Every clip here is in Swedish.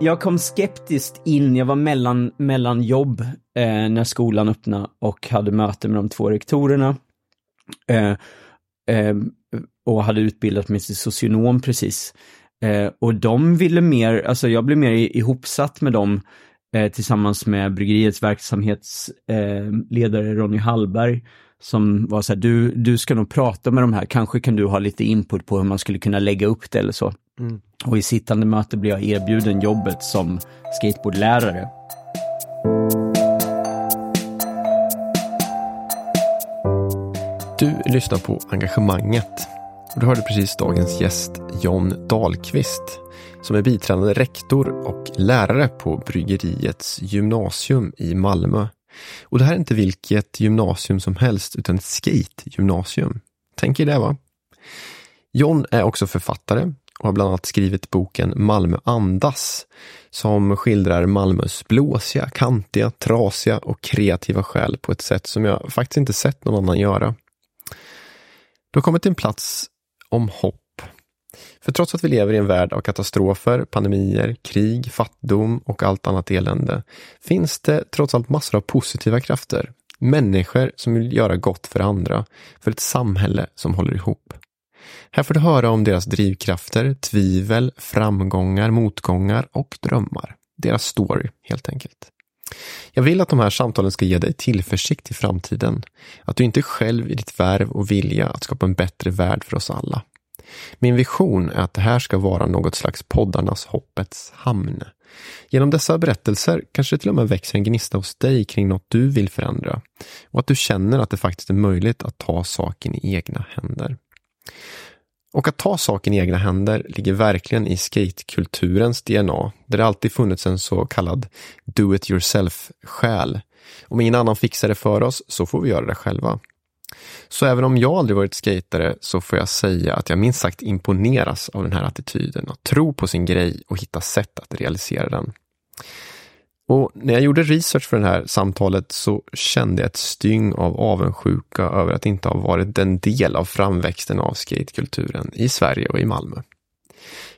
jag kom skeptiskt in, jag var mellan, mellan jobb eh, när skolan öppnade och hade möte med de två rektorerna. Eh, eh, och hade utbildat mig till socionom precis. Eh, och de ville mer, alltså jag blev mer ihopsatt med dem eh, tillsammans med bryggeriets verksamhetsledare eh, Ronny Hallberg som var så här, du, du ska nog prata med de här, kanske kan du ha lite input på hur man skulle kunna lägga upp det eller så. Mm. Och i sittande möte blev jag erbjuden jobbet som skateboardlärare. Du lyssnar på Engagemanget. Du hörde precis dagens gäst John Dahlqvist som är biträdande rektor och lärare på Bryggeriets gymnasium i Malmö. Och det här är inte vilket gymnasium som helst utan ett skate-gymnasium. Tänk er det va? John är också författare och har bland annat skrivit boken Malmö andas som skildrar Malmös blåsiga, kantiga, trasiga och kreativa själ på ett sätt som jag faktiskt inte sett någon annan göra. Du har kommit till en plats om hopp. För trots att vi lever i en värld av katastrofer, pandemier, krig, fattigdom och allt annat elände finns det trots allt massor av positiva krafter. Människor som vill göra gott för andra, för ett samhälle som håller ihop. Här får du höra om deras drivkrafter, tvivel, framgångar, motgångar och drömmar. Deras story, helt enkelt. Jag vill att de här samtalen ska ge dig tillförsikt i framtiden. Att du inte är själv i ditt värv och vilja att skapa en bättre värld för oss alla. Min vision är att det här ska vara något slags poddarnas hoppets hamn. Genom dessa berättelser kanske det till och med växer en gnista hos dig kring något du vill förändra och att du känner att det faktiskt är möjligt att ta saken i egna händer. Och att ta saken i egna händer ligger verkligen i skatekulturens DNA, där det alltid funnits en så kallad do it yourself-själ. Om ingen annan fixar det för oss så får vi göra det själva. Så även om jag aldrig varit skatare så får jag säga att jag minst sagt imponeras av den här attityden, att tro på sin grej och hitta sätt att realisera den. Och när jag gjorde research för det här samtalet så kände jag ett styng av avundsjuka över att inte ha varit en del av framväxten av skatekulturen i Sverige och i Malmö.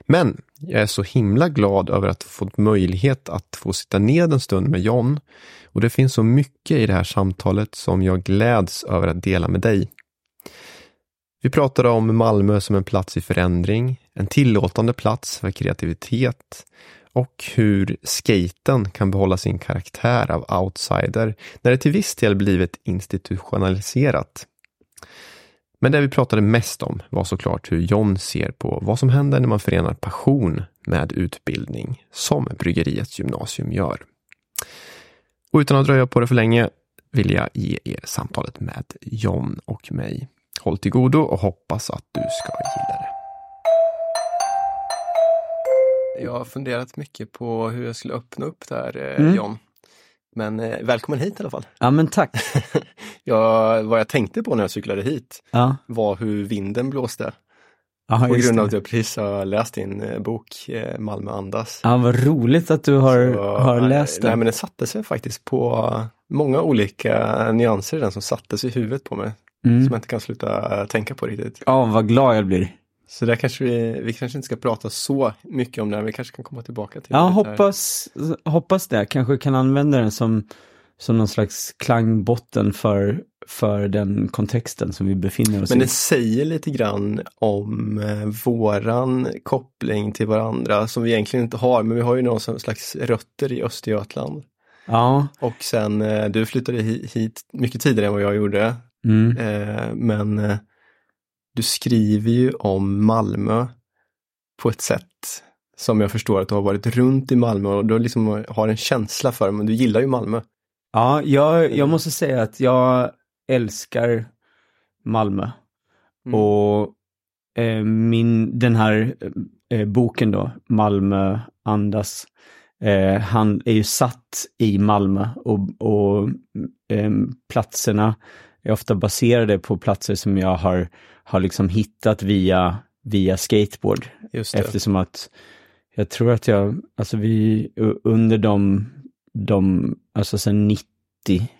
Men jag är så himla glad över att ha fått möjlighet att få sitta ned en stund med John och det finns så mycket i det här samtalet som jag gläds över att dela med dig. Vi pratade om Malmö som en plats i förändring, en tillåtande plats för kreativitet, och hur skaten kan behålla sin karaktär av outsider när det till viss del blivit institutionaliserat. Men det vi pratade mest om var såklart hur John ser på vad som händer när man förenar passion med utbildning, som Bryggeriets gymnasium gör. Och utan att dröja på det för länge vill jag ge er samtalet med John och mig. Håll till godo och hoppas att du ska gilla det. Jag har funderat mycket på hur jag skulle öppna upp där, eh, mm. John. Men eh, välkommen hit i alla fall. Ja men tack. ja, vad jag tänkte på när jag cyklade hit ja. var hur vinden blåste. Aha, på grund av att jag precis har läst din eh, bok eh, Malmö andas. Ja, vad roligt att du har, Så, har läst den. Nej, men den satte sig faktiskt på många olika nyanser den som sattes i huvudet på mig. Mm. Som jag inte kan sluta tänka på riktigt. Ja, vad glad jag blir. Så där kanske vi, vi kanske inte ska prata så mycket om det, vi kanske kan komma tillbaka till ja, det. hoppas, hoppas det. Kanske kan använda den som, som någon slags klangbotten för, för den kontexten som vi befinner oss i. Men det säger lite grann om eh, våran koppling till varandra som vi egentligen inte har, men vi har ju någon slags rötter i Östergötland. Ja. Och sen, eh, du flyttade hit mycket tidigare än vad jag gjorde. Mm. Eh, men du skriver ju om Malmö på ett sätt som jag förstår att du har varit runt i Malmö och du liksom har en känsla för, men du gillar ju Malmö. Ja, jag, jag måste säga att jag älskar Malmö. Mm. Och eh, min, den här eh, boken då, Malmö andas, eh, han är ju satt i Malmö och, och eh, platserna är ofta baserade på platser som jag har har liksom hittat via, via skateboard. Eftersom att jag tror att jag, alltså vi under de, de alltså sen 90,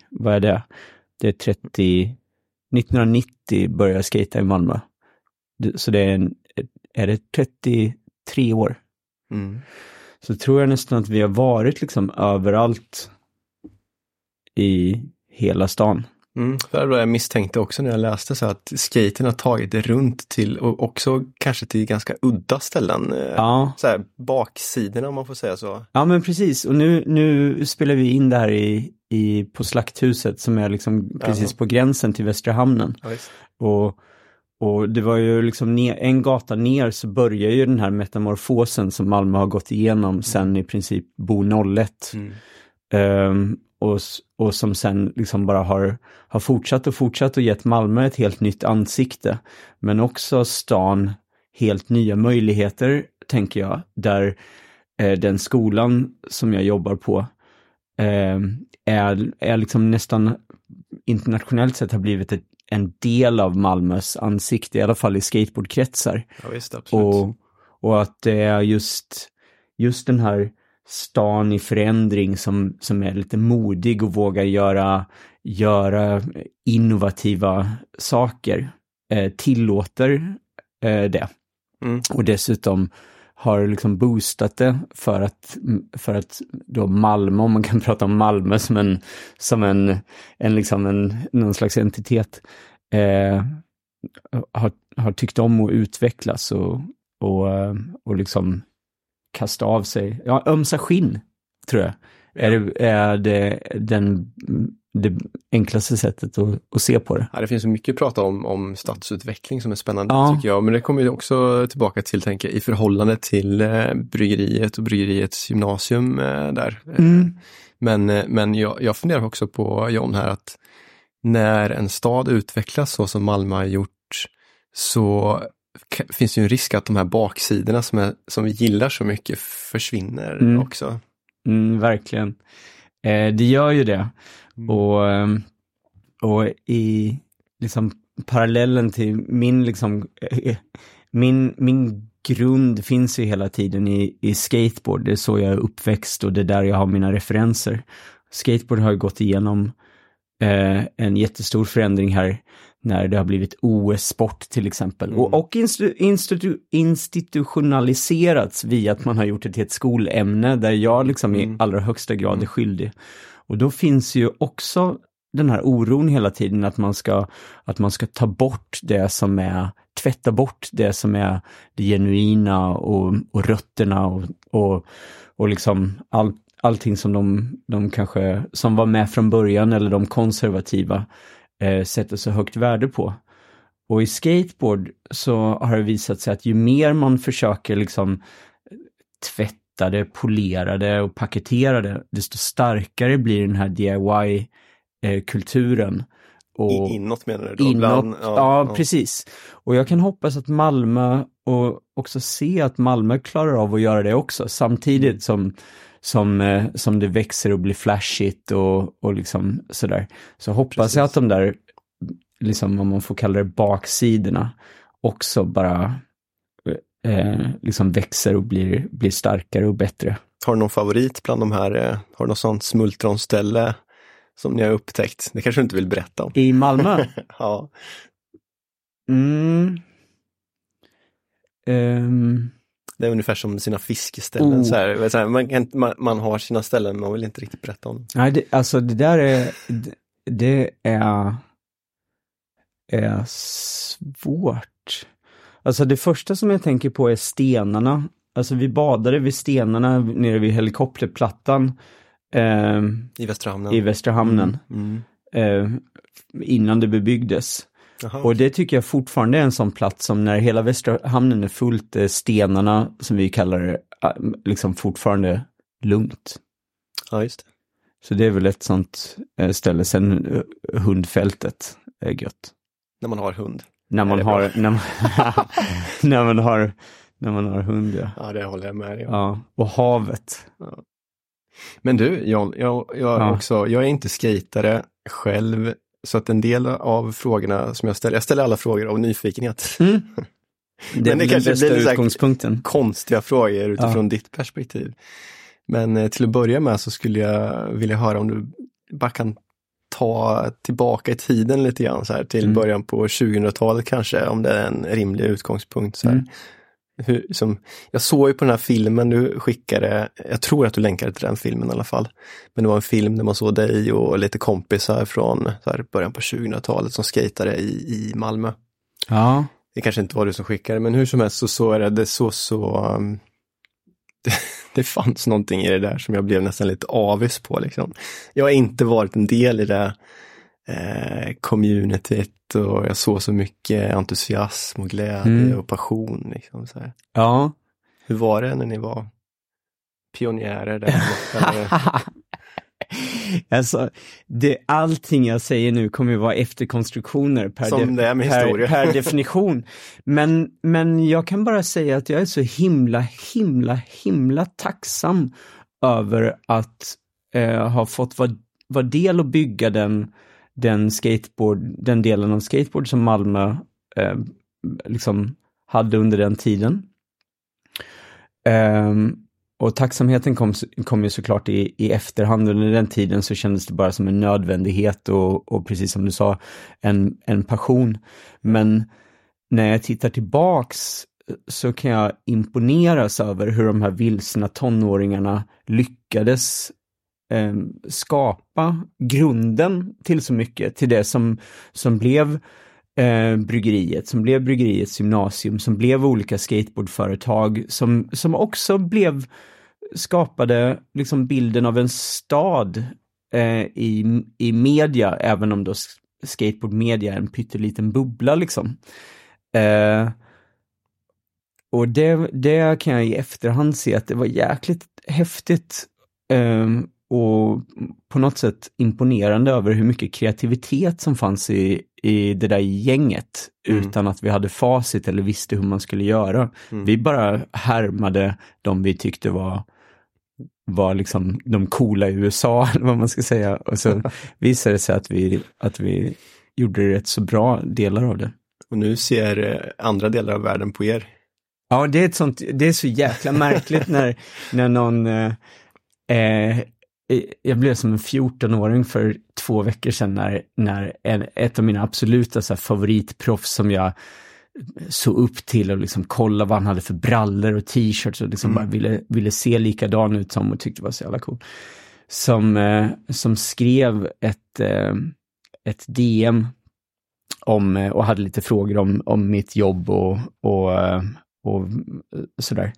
vad är det? Det är 30, 1990 började jag skata i Malmö. Så det är en, är det 33 år? Mm. så tror jag nästan att vi har varit liksom överallt i hela stan. Mm, för jag misstänkte också när jag läste så att skaten har tagit det runt till och också kanske till ganska udda ställen. eh, Ja, Så här, baksidorna om man får säga så. ja men precis. Och nu, nu spelar vi in det här i, i, på Slakthuset som är liksom precis Jaha. på gränsen till Västra Hamnen. Ja. Och, och det var ju liksom ner, en gata ner så börjar ju den här metamorfosen som Malmö har gått igenom sen i princip Bo 01. Mm. Ehm, och, och som sen liksom bara har, har fortsatt och fortsatt och gett Malmö ett helt nytt ansikte. Men också stan helt nya möjligheter, tänker jag, där eh, den skolan som jag jobbar på eh, är, är liksom nästan internationellt sett har blivit ett, en del av Malmös ansikte, i alla fall i skateboardkretsar. Ja, visst, absolut. Och, och att det är just, just den här stan i förändring som, som är lite modig och vågar göra, göra innovativa saker, eh, tillåter eh, det. Mm. Och dessutom har liksom boostat det för att, för att då Malmö, om man kan prata om Malmö som en, som en, en liksom en, någon slags entitet, eh, har, har tyckt om att utvecklas och, och, eh, och liksom kasta av sig, ja, ömsa skinn, tror jag, är, det, är det, den, det enklaste sättet att, att se på det. Ja, det finns så mycket att prata om, om stadsutveckling som är spännande Ja. tycker jag. Men det kommer ju också tillbaka till, tänker jag, i förhållande till eh, bryggeriet och bryggeriets gymnasium eh, där. Eh, Mm. Men, eh, men jag, jag funderar också på, John, här att när en stad utvecklas så som Malmö har gjort så finns ju en risk att de här baksidorna som, är, som vi gillar så mycket försvinner Mm. också. Mm, verkligen. Eh, det gör ju det. Mm. Och, ehm, och i liksom parallellen till min liksom, eh, min, min grund finns ju hela tiden i, i skateboard. Det är så jag är uppväxt och det är där jag har mina referenser. Skateboard har ju gått igenom eh, en jättestor förändring här när det har blivit OS-sport till exempel. Mm. Och, och institu, institu, institutionaliserats via att man har gjort det till ett skolämne där jag liksom i Mm. allra högsta grad är skyldig. Och då finns ju också den här oron hela tiden att man ska, att man ska ta bort det som är, tvätta bort det som är det genuina och, och rötterna och, och, och liksom all, allting som de, de kanske, som var med från början eller de konservativa eh, sätter så högt värde på. Och i skateboard så har det visat sig att ju mer man försöker liksom tvätta det, polera det och paketera det, desto starkare blir den här DIY-kulturen. Och I, inåt menar du då? inåt, Bland- ja, precis. Och jag kan hoppas att Malmö och också se att Malmö klarar av att göra det också samtidigt som som, eh, som det växer och blir flashigt och, och liksom sådär. Så hoppas Precis. jag att de där, liksom om man får kalla det baksidorna, också bara eh, liksom växer och blir, blir starkare och bättre. Har du någon favorit bland de här? eh, Har du något sånt smultronställe som ni har upptäckt? Det kanske du inte vill berätta om? I Malmö? Ja, Mm. Ehm, det är ungefär som sina fiskeställen. Oh. Så här, så här, man, kan, man, man har sina ställen, men man vill inte riktigt berätta om dem. Nej, det, alltså det där är, det- det är, är svårt. Alltså det första som jag tänker på är stenarna. Alltså vi badade vid stenarna nere vid helikopterplattan eh, I Västra hamnen. i Västra hamnen Mm. eh, innan det bebyggdes. Jaha. Och det tycker jag fortfarande är en sån plats som när hela Västra hamnen är fullt, är stenarna som vi kallar det, eh, liksom fortfarande lugnt. Ja, just det. Så det är väl ett sånt eh, ställe. Sen eh, hundfältet är gött. När man har hund. När man har, när man, när man har, när man har hund ja. Ja, det håller jag med dig om. ja. Och havet. Men du, John, jag, jag, Ja. också, jag är inte skejtare själv, så att en del av frågorna som jag ställer, jag ställer alla frågor av nyfikenhet. Mm. Det är det kanske blir utgångspunkten. Konstiga frågor utifrån ditt perspektiv. Men eh, till att börja med så skulle jag vilja höra om du bara kan ta tillbaka i tiden lite grann så här till Mm. början på 2000-talet kanske, om det är en rimlig utgångspunkt. Så här. Mm. Hur, som, jag såg ju på den här filmen du skickade, jag tror att du länkade till den filmen i alla fall. Men det var en film där man såg dig och lite kompisar från så här, början på 2000-talet som skejtade i, i Malmö. Ja. Det kanske inte var du som skickade, men hur som helst så såg det, det så så um, det, det fanns någonting i det där som jag blev nästan lite avis på. Liksom. Jag har inte varit en del i det eh, communityt och jag såg så mycket entusiasm och glädje mm. och passion. Liksom, så här. Ja. Hur var det när ni var pionjärer där Alltså, det, allting jag säger nu kommer ju vara efterkonstruktioner per, med per, per definition. Men, men jag kan bara säga att jag är så himla, himla, himla tacksam över att eh, ha fått vara, vara del och bygga den, den skateboard, den delen av skateboard som Malmö eh, liksom hade under den tiden. Um, och tacksamheten kom, kom ju såklart i, i efterhand. Under den tiden så kändes det bara som en nödvändighet och, och precis som du sa, en, en passion. Men när jag tittar tillbaks eh, så kan jag imponeras över hur de här vilsna tonåringarna lyckades eh, skapa grunden till så mycket, till det som, som blev eh, bryggeriet, som blev bryggeriets gymnasium, som blev olika skateboardföretag, som, som också blev skapade liksom bilden av en stad eh, i, i media, även om då skateboardmedia är en pytteliten bubbla liksom. Eh, och det, det kan jag i efterhand se att det var jäkligt häftigt eh, och på något sätt imponerande över hur mycket kreativitet som fanns i, i det där gänget mm. utan att vi hade facit eller visste hur man skulle göra. Mm. Vi bara härmade de vi tyckte var var liksom de coola i USA, eller vad man ska säga. Och så visade det sig att vi, att vi gjorde rätt så bra delar av det. Och nu ser eh, andra delar av världen på er. Ja, det är, ett sånt, det är så jäkla märkligt när, när någon eh, eh jag blev som en 14-åring för två veckor sedan när, när en, ett av mina absoluta så favoritproffs som jag såg upp till och liksom kolla vad han hade för brallor och t-shirts och liksom mm. bara ville, ville se likadan ut som och tyckte det var så jävla cool. Som, eh, som skrev ett, eh, ett DM om, eh, och hade lite frågor om, om mitt jobb och, och, eh, och sådär.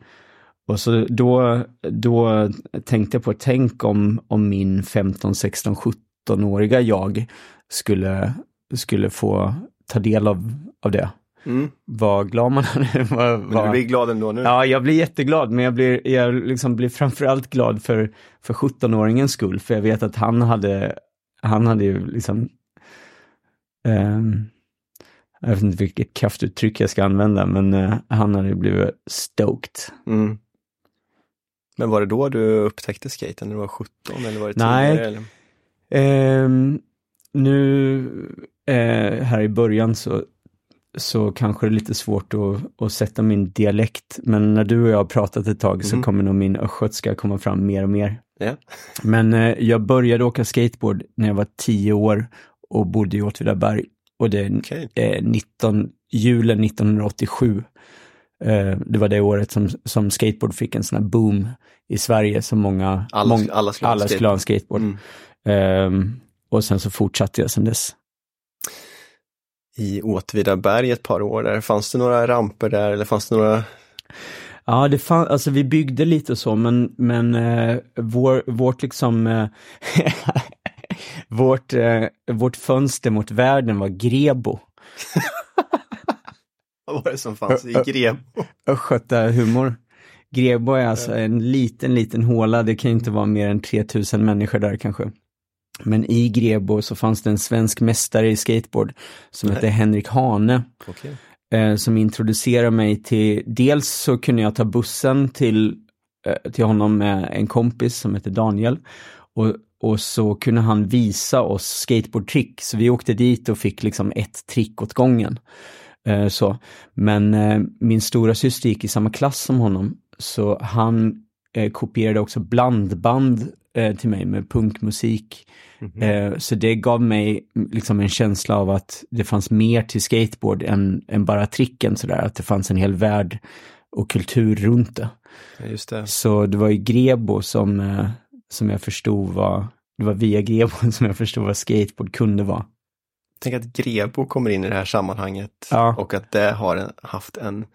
Och så då, då tänkte jag på, tänk om, om min 15, 16, 17-åriga jag skulle, skulle få ta del av, av det. Mm. Vad glad man är. var, men du blir glad ändå nu? Ja, jag blir jätteglad, men jag blir, jag liksom blir framförallt glad för, för 17-åringens skull, för jag vet att han hade, han hade ju liksom, um, jag vet inte vilket kraftuttryck jag ska använda, men uh, han hade blivit stoked. Mm. Men var det då du upptäckte skaten, när du var 17 eller var det Nej. tidigare? Eller? Um, nu eh, här i början så så kanske det är lite svårt att, att sätta min dialekt, men när du och jag har pratat ett tag mm. så kommer nog min östgötska komma fram mer och mer. Yeah. Men eh, jag började åka skateboard när jag var tio år och bodde i Åtvidaberg och det är okay. eh, 19, julen 1987. Eh, det var det året som, som skateboard fick en sån här boom i Sverige som många, alla, mång, alla skulle, alla skulle ha en skateboard. Mm. Um, och sen så fortsatte jag sen dess i Åtvidaberg ett par år där. Fanns det några ramper där eller fanns det några Ja, det fann, alltså vi byggde lite och så, men, men eh, vår, vårt liksom eh, vårt, eh, vårt fönster mot världen var Grebo. Vad var det som fanns i Grebo? Östgöta-humor. Grebo är alltså en liten, liten håla, det kan inte vara mer än 3000 människor där kanske. Men i Grebo så fanns det en svensk mästare i skateboard som Nej. hette Henrik Hane. Okay. Eh, som introducerade mig till, dels så kunde jag ta bussen till, eh, till honom med en kompis som hette Daniel. Och, och så kunde han visa oss skateboardtrick. Så vi åkte dit och fick liksom ett trick åt gången. Eh, så. Men eh, min stora syster gick i samma klass som honom. Så han eh, kopierade också blandband till mig med punkmusik. Mm -hmm. så det gav mig liksom en känsla av att det fanns mer till skateboard än, än bara tricken sådär, att det fanns en hel värld och kultur runt det. Ja, just det. Så det var ju Grebo som, som jag förstod var, det var via Grebo som jag förstod vad skateboard kunde vara. Tänk att Grebo kommer in i det här sammanhanget Ja. och att det har en, haft en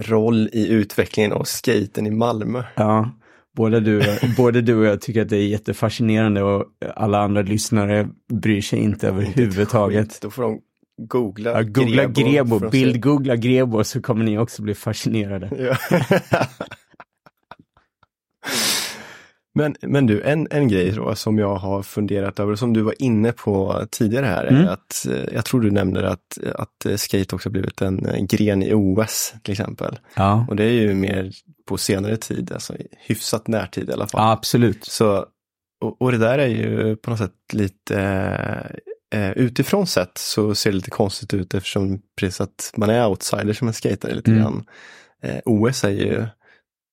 roll i utvecklingen av skaten i Malmö. Ja, både du, både du och jag tycker att det är jättefascinerande och alla andra lyssnare bryr sig inte överhuvudtaget. Då får de googla, Ja, googla Grebo, för att bild se. googla Grebo så kommer ni också bli fascinerade. Ja. men, men du, en, en grej då som jag har funderat över, som du var inne på tidigare här, Mm. är att eh, jag tror du nämnde att, att eh, skate också blivit en eh, gren i OS till exempel. Ja, Och det är ju mer på senare tid, alltså hyfsat närtid i alla fall. ja absolut. Så, och, och det där är ju på något sätt lite, eh, utifrån sett så ser det lite konstigt ut eftersom precis att man är outsider som en skatare lite Mm. grann. Eh, OS är ju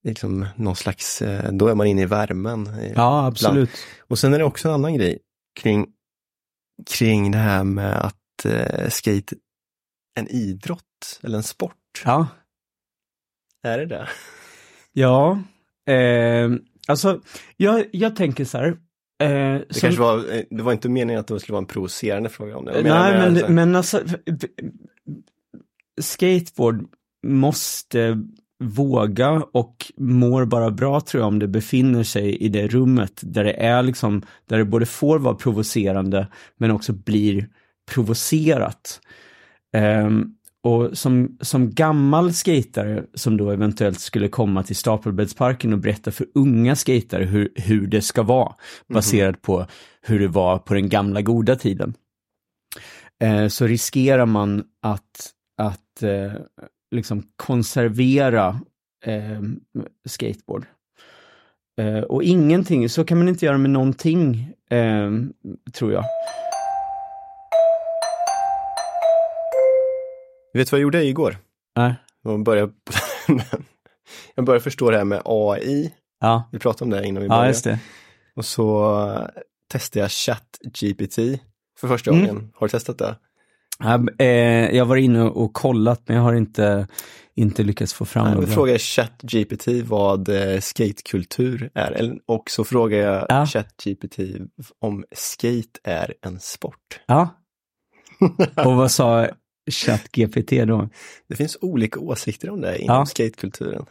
liksom någon slags, eh, då är man inne i värmen. Ja, absolut. Och sen är det också en annan grej kring, kring det här med att eh, skate, en idrott eller en sport. Ja, Är det det? ja. Eh, alltså, jag, jag tänker så här. Eh, Det, som- kanske var, eh, det var inte meningen att det skulle vara en provocerande fråga om det. Nej, men, men alltså, skateboard måste våga och mår bara bra tror jag om det befinner sig i det rummet där det är liksom, där det både får vara provocerande men också blir provocerat. Ehm, och som, som gammal skatare som då eventuellt skulle komma till Stapelbäddsparken och berätta för unga skatare hur, hur det ska vara, baserat på hur det var på den gamla goda tiden eh, så riskerar man att, att eh, liksom konservera eh, skateboard. Eh, och ingenting, så kan man inte göra med någonting, eh, tror jag. Vet du vad jag gjorde igår? Nej. Jag började, jag började förstå det här med AI. Ja, Vi pratade om det innan vi ja började. just det. Och så eh, testade jag ChatGPT för första Mm. gången. Har du testat det? Eh, jag var inne och kollat men jag har inte, inte lyckats få fram något Då frågade jag ChatGPT vad eh, skatekultur är. Och så frågade jag Ja. ChatGPT om skate är en sport. Ja. Och vad sa ChatGPT då? Det finns olika åsikter om det inom Ja. skatekulturen.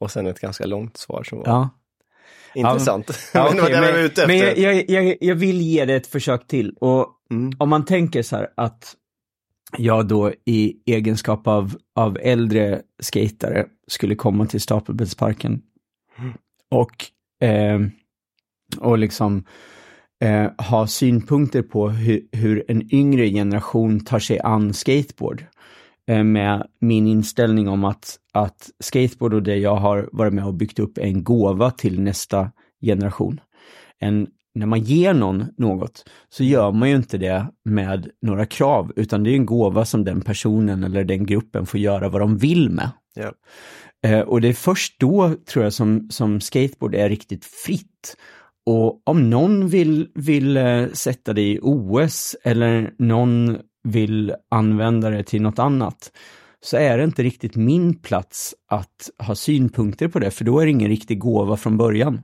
Och sen ett ganska långt svar som var Ja. Intressant. Ja, men okej, det jag men jag, jag, jag, jag vill ge det ett försök till. Och Mm. om man tänker så här att jag då i egenskap av, av äldre skatare skulle komma till Stapelbäddsparken och, eh, och liksom eh, ha synpunkter på hur, hur en yngre generation tar sig an skateboard. Eh, med min inställning om att, att skateboard och det jag har varit med och byggt upp är en gåva till nästa generation. En, när man ger någon något så gör man ju inte det med några krav, utan det är en gåva som den personen eller den gruppen får göra vad de vill med. Ja. Eh, och det är först då, tror jag, som, som skateboard är riktigt fritt. Och om någon vill, vill eh, sätta det i OS eller någon vill använda det till något annat, så är det inte riktigt min plats att ha synpunkter på det, för då är det ingen riktig gåva från början.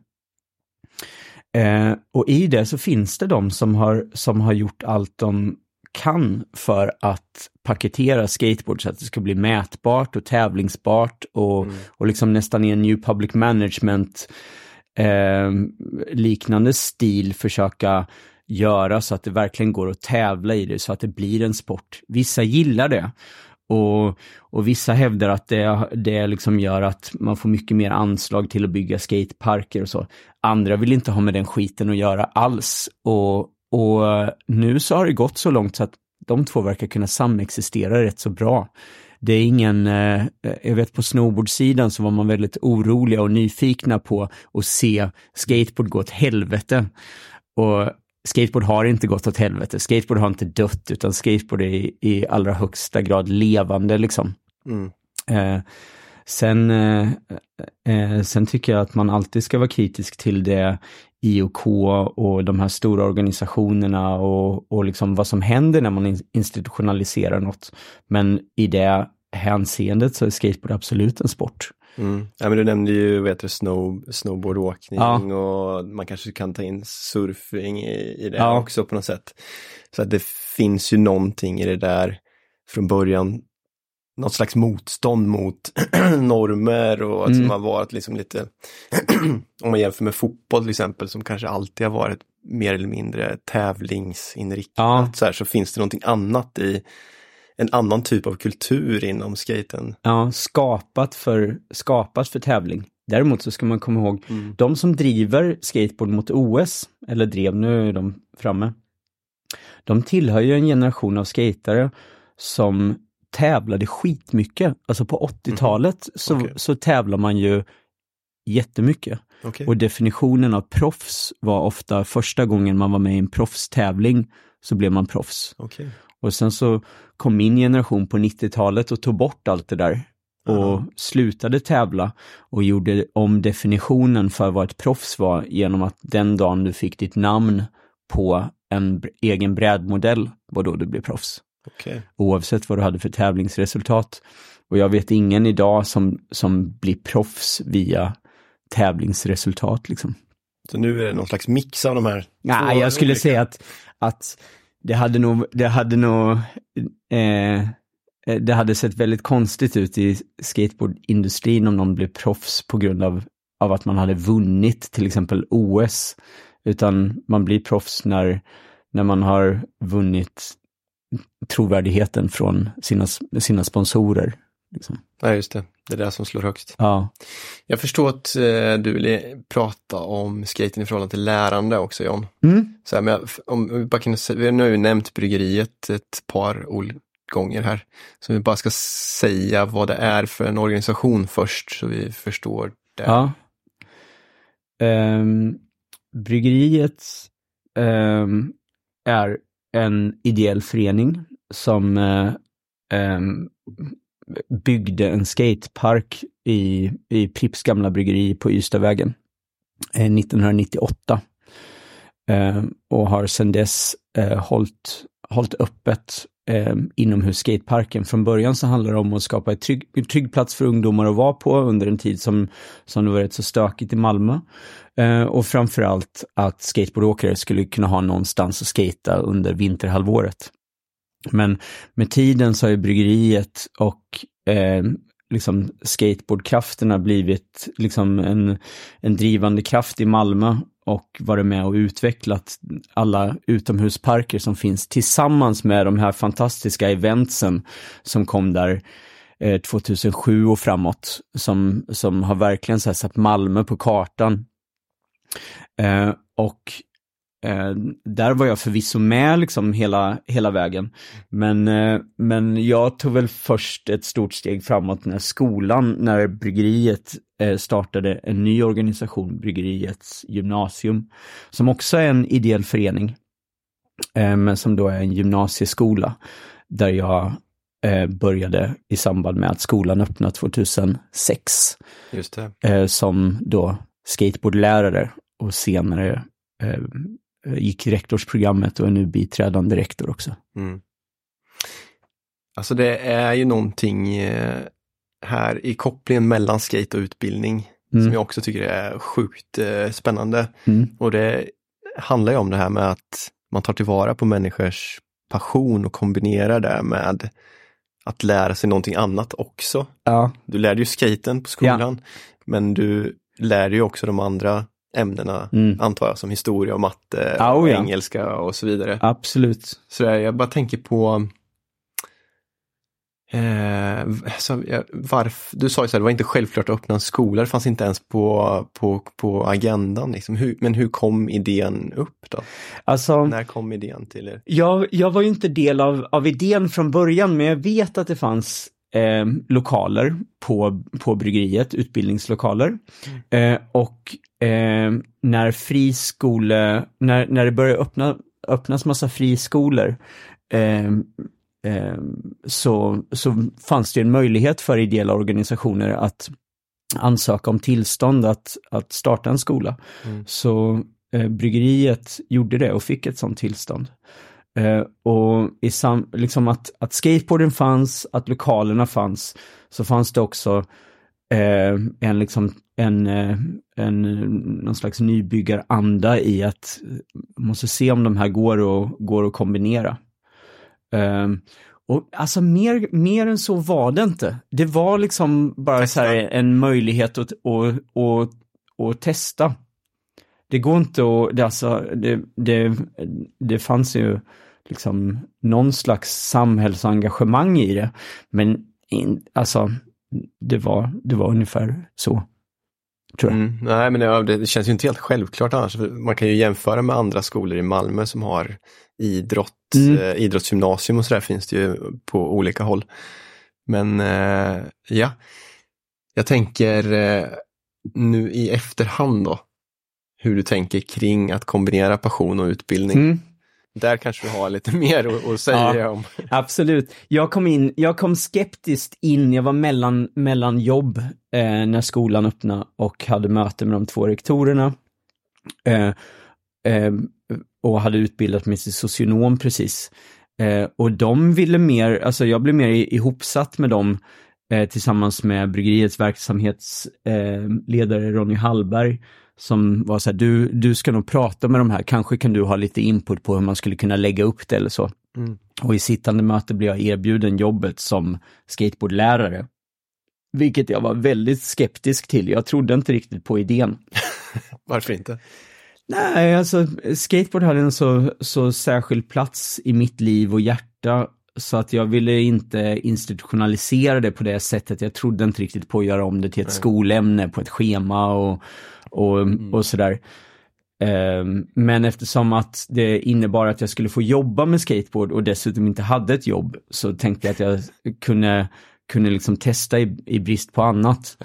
Eh, och i det så finns det de som har, som har gjort allt de kan för att paketera skateboard så att det ska bli mätbart och tävlingsbart och, och liksom nästan i en new public management eh, liknande stil försöka göra så att det verkligen går att tävla i det, så att det blir en sport. Vissa gillar det. Och, och vissa hävdar att det, det liksom gör att man får mycket mer anslag till att bygga skateparker och så. Andra vill inte ha med den skiten att göra alls. Och, och nu så har det gått så långt så att de två verkar kunna samexistera rätt så bra. Det är ingen, eh, jag vet på snowboardsidan så var man väldigt oroliga och nyfikna på att se skateboard gå åt helvete. Och skateboard har inte gått åt helvete, skateboard har inte dött utan skateboard är i, i allra högsta grad levande liksom. Mm. Eh, sen, eh, eh, sen tycker jag att man alltid ska vara kritisk till det IOK och de här stora organisationerna och, och liksom vad som händer när man in- institutionaliserar något. Men i det hänseendet så är skateboard absolut en sport. Mm. Ja, men du nämnde ju heter det, snow, snowboardåkning ja. och man kanske kan ta in surfing i, i det ja. också på något sätt. Så att det finns ju någonting i det där från början, något slags motstånd mot normer och mm. som har varit liksom lite, om man jämför med fotboll till exempel, som kanske alltid har varit mer eller mindre tävlingsinriktat, ja. så, här, så finns det någonting annat i en annan typ av kultur inom skaten. Ja, skapat för, skapat för tävling. Däremot så ska man komma ihåg, mm. de som driver skateboard mot OS, eller drev, nu är de framme, de tillhör ju en generation av skatare som tävlade skitmycket. Alltså på 80-talet mm. så, okay. så tävlar man ju jättemycket. Okay. Och definitionen av proffs var ofta första gången man var med i en proffstävling så blev man proffs. Okay. Och sen så kom min generation på 90-talet och tog bort allt det där och uh slutade tävla och gjorde om definitionen för vad ett proffs var genom att den dagen du fick ditt namn på en egen brädmodell var då du blev proffs. Okay. Oavsett vad du hade för tävlingsresultat. Och jag vet ingen idag som, som blir proffs via tävlingsresultat. Liksom. Så nu är det någon slags mix av de här? Nej, jag skulle säga att, att det hade nog, det hade nog, eh, eh, det hade sett väldigt konstigt ut i skateboardindustrin om någon blev proffs på grund av, av att man hade vunnit till exempel OS. Utan man blir proffs när, när man har vunnit trovärdigheten från sina, sina sponsorer. Liksom. Ja, just det. Det är det som slår högst. Ja. Jag förstår att eh, du vill prata om skaten i förhållande till lärande också John. Mm. Så här, men om vi bara kan, vi har nu nämnt bryggeriet ett par gånger här. Så vi bara ska säga vad det är för en organisation först så vi förstår det. Ja. Um, bryggeriet um, är en ideell förening som um, byggde en skatepark i, i Pripps gamla bryggeri på Ystadvägen eh, 1998. Eh, och har sedan dess eh, hållit, hållit öppet eh, inomhus skateparken. Från början så handlar det om att skapa en trygg, en trygg plats för ungdomar att vara på under en tid som, som det var rätt så stökigt i Malmö. Eh, och framförallt att skateboardåkare skulle kunna ha någonstans att skata under vinterhalvåret. Men med tiden så har ju bryggeriet och eh, liksom skateboardkrafterna blivit liksom en, en drivande kraft i Malmö och varit med och utvecklat alla utomhusparker som finns tillsammans med de här fantastiska eventsen som kom där eh, 2007 och framåt, som, som har verkligen så satt Malmö på kartan. Eh, och Eh, där var jag förvisso med liksom hela, hela vägen. Men, eh, men jag tog väl först ett stort steg framåt när skolan, när bryggeriet eh, startade en ny organisation, Bryggeriets gymnasium, som också är en ideell förening, eh, men som då är en gymnasieskola, där jag eh, började i samband med att skolan öppnade 2006. Just det. Eh, som då skateboardlärare och senare gick rektorsprogrammet och är nu biträdande rektor också. Mm. Alltså det är ju någonting eh, här i kopplingen mellan skate och utbildning mm. som jag också tycker är sjukt eh, spännande. Mm. Och det handlar ju om det här med att man tar tillvara på människors passion och kombinerar det med att lära sig någonting annat också. Ja. Du lärde ju skaten på skolan, ja. men du lär ju också de andra ämnena, mm. antar jag, som historia och matte oh, och ja. engelska och så vidare. Absolut. Så jag bara tänker på eh, så, ja, varf, Du sa ju så här, det var inte självklart att öppna en skola, det fanns inte ens på, på, på agendan. Liksom. Hur, men hur kom idén upp då? Alltså, När kom idén till er? Jag, jag var ju inte del av, av idén från början, men jag vet att det fanns eh, lokaler på, på bryggeriet, utbildningslokaler. Mm. Eh, och eh, när friskole, när, när det började öppna, öppnas massa friskolor eh, eh, så, så fanns det en möjlighet för ideella organisationer att ansöka om tillstånd att, att starta en skola. Mm. Så eh, bryggeriet gjorde det och fick ett sådant tillstånd. Eh, och i sam, liksom att, att skateboarden fanns, att lokalerna fanns, så fanns det också eh, en, liksom, en, eh, en, någon slags nybyggaranda i att måste se om de här går, och, går att kombinera. Eh, och alltså mer, mer än så var det inte. Det var liksom bara så här en möjlighet att, att, att, att testa. Det går inte att, det, alltså, det, det, det fanns ju liksom någon slags samhällsengagemang i det. Men in, alltså, det var, det var ungefär så. Tror jag. Mm, nej, men det, det, känns ju inte helt självklart annars. Man kan ju jämföra med andra skolor i Malmö som har idrott, mm. eh, idrottsgymnasium och sådär finns det ju på olika håll. Men eh, ja, jag tänker eh, nu i efterhand då, hur du tänker kring att kombinera passion och utbildning. Mm. Där kanske du har lite mer att, säga ja, om. Absolut. Jag kom in, jag kom skeptiskt in, jag var mellan, mellan jobb eh, när skolan öppnade och hade möte med de två rektorerna. Eh, eh, och hade utbildat mig till socionom precis. Eh, och de ville mer, alltså jag blev mer ihopsatt med dem eh, tillsammans med bryggeriets verksamhetsledare Ronny Hallberg som var så här, du, du ska nog prata med de här, kanske kan du ha lite input på hur man skulle kunna lägga upp det eller så. Mm. Och i sittande möte blev jag erbjuden jobbet som skateboardlärare. Vilket jag var väldigt skeptisk till, jag trodde inte riktigt på idén. Varför inte? Nej, alltså skateboard hade en så, så särskild plats i mitt liv och hjärta så att jag ville inte institutionalisera det på det sättet. Jag trodde inte riktigt på att göra om det till ett Nej. skolämne på ett schema och, och, mm. och sådär. Um, men eftersom att det innebar att jag skulle få jobba med skateboard och dessutom inte hade ett jobb så tänkte jag att jag kunde, kunde liksom testa i, i brist på annat.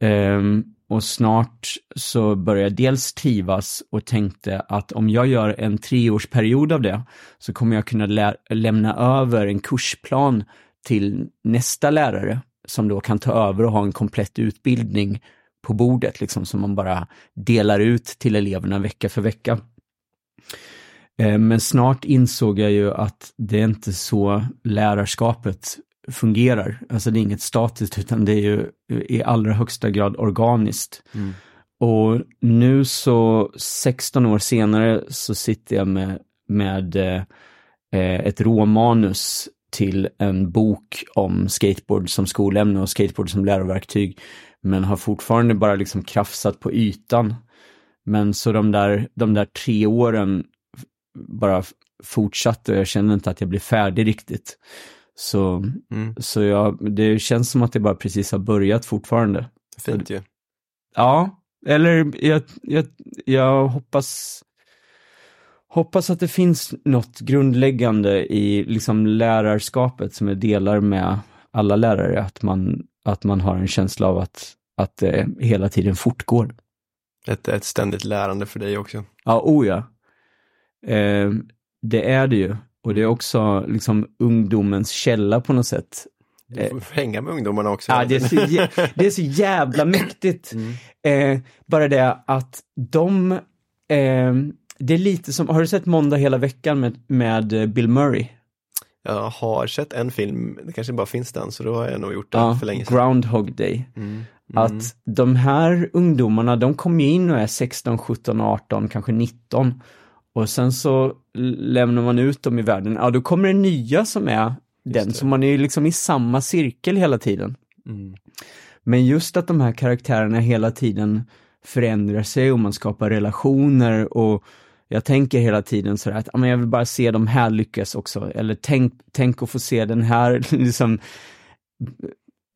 Mm. Um, och snart så började jag dels trivas och tänkte att om jag gör en treårsperiod av det så kommer jag kunna lä lämna över en kursplan till nästa lärare som då kan ta över och ha en komplett utbildning på bordet, liksom som man bara delar ut till eleverna vecka för vecka. Eh, men snart insåg jag ju att det är inte så lärarskapet fungerar. Alltså det är inget statiskt utan det är ju i allra högsta grad organiskt. Mm. Och nu så 16 år senare så sitter jag med, med eh, ett råmanus till en bok om skateboard som skolämne och skateboard som läroverktyg. Men har fortfarande bara liksom krafsat på ytan. Men så de där, de där tre åren bara fortsatte och jag kände inte att jag blev färdig riktigt. Så, mm. så jag, det känns som att det bara precis har börjat fortfarande. Fint ju. Ja, eller jag, jag, jag hoppas hoppas att det finns något grundläggande i liksom lärarskapet som jag delar med alla lärare, att man, att man har en känsla av att, att det hela tiden fortgår. Ett, ett ständigt lärande för dig också. Ja, o ja. Eh, det är det ju. Och det är också liksom ungdomens källa på något sätt. Du får hänga med ungdomarna också. Ja, det är så, det är så jävla mäktigt. Mm. Eh, bara det att de, eh, det är lite som, har du sett Måndag hela veckan med, med Bill Murray? Jag har sett en film, det kanske bara finns den, så då har jag nog gjort den ja, för länge sedan. Groundhog Day. Mm. Mm. Att de här ungdomarna, de kommer in och är 16, 17, 18, kanske 19 och sen så lämnar man ut dem i världen, ja då kommer det nya som är den, så man är ju liksom i samma cirkel hela tiden. Mm. Men just att de här karaktärerna hela tiden förändrar sig och man skapar relationer och jag tänker hela tiden så att jag vill bara se de här lyckas också, eller tänk, tänk att få se den här liksom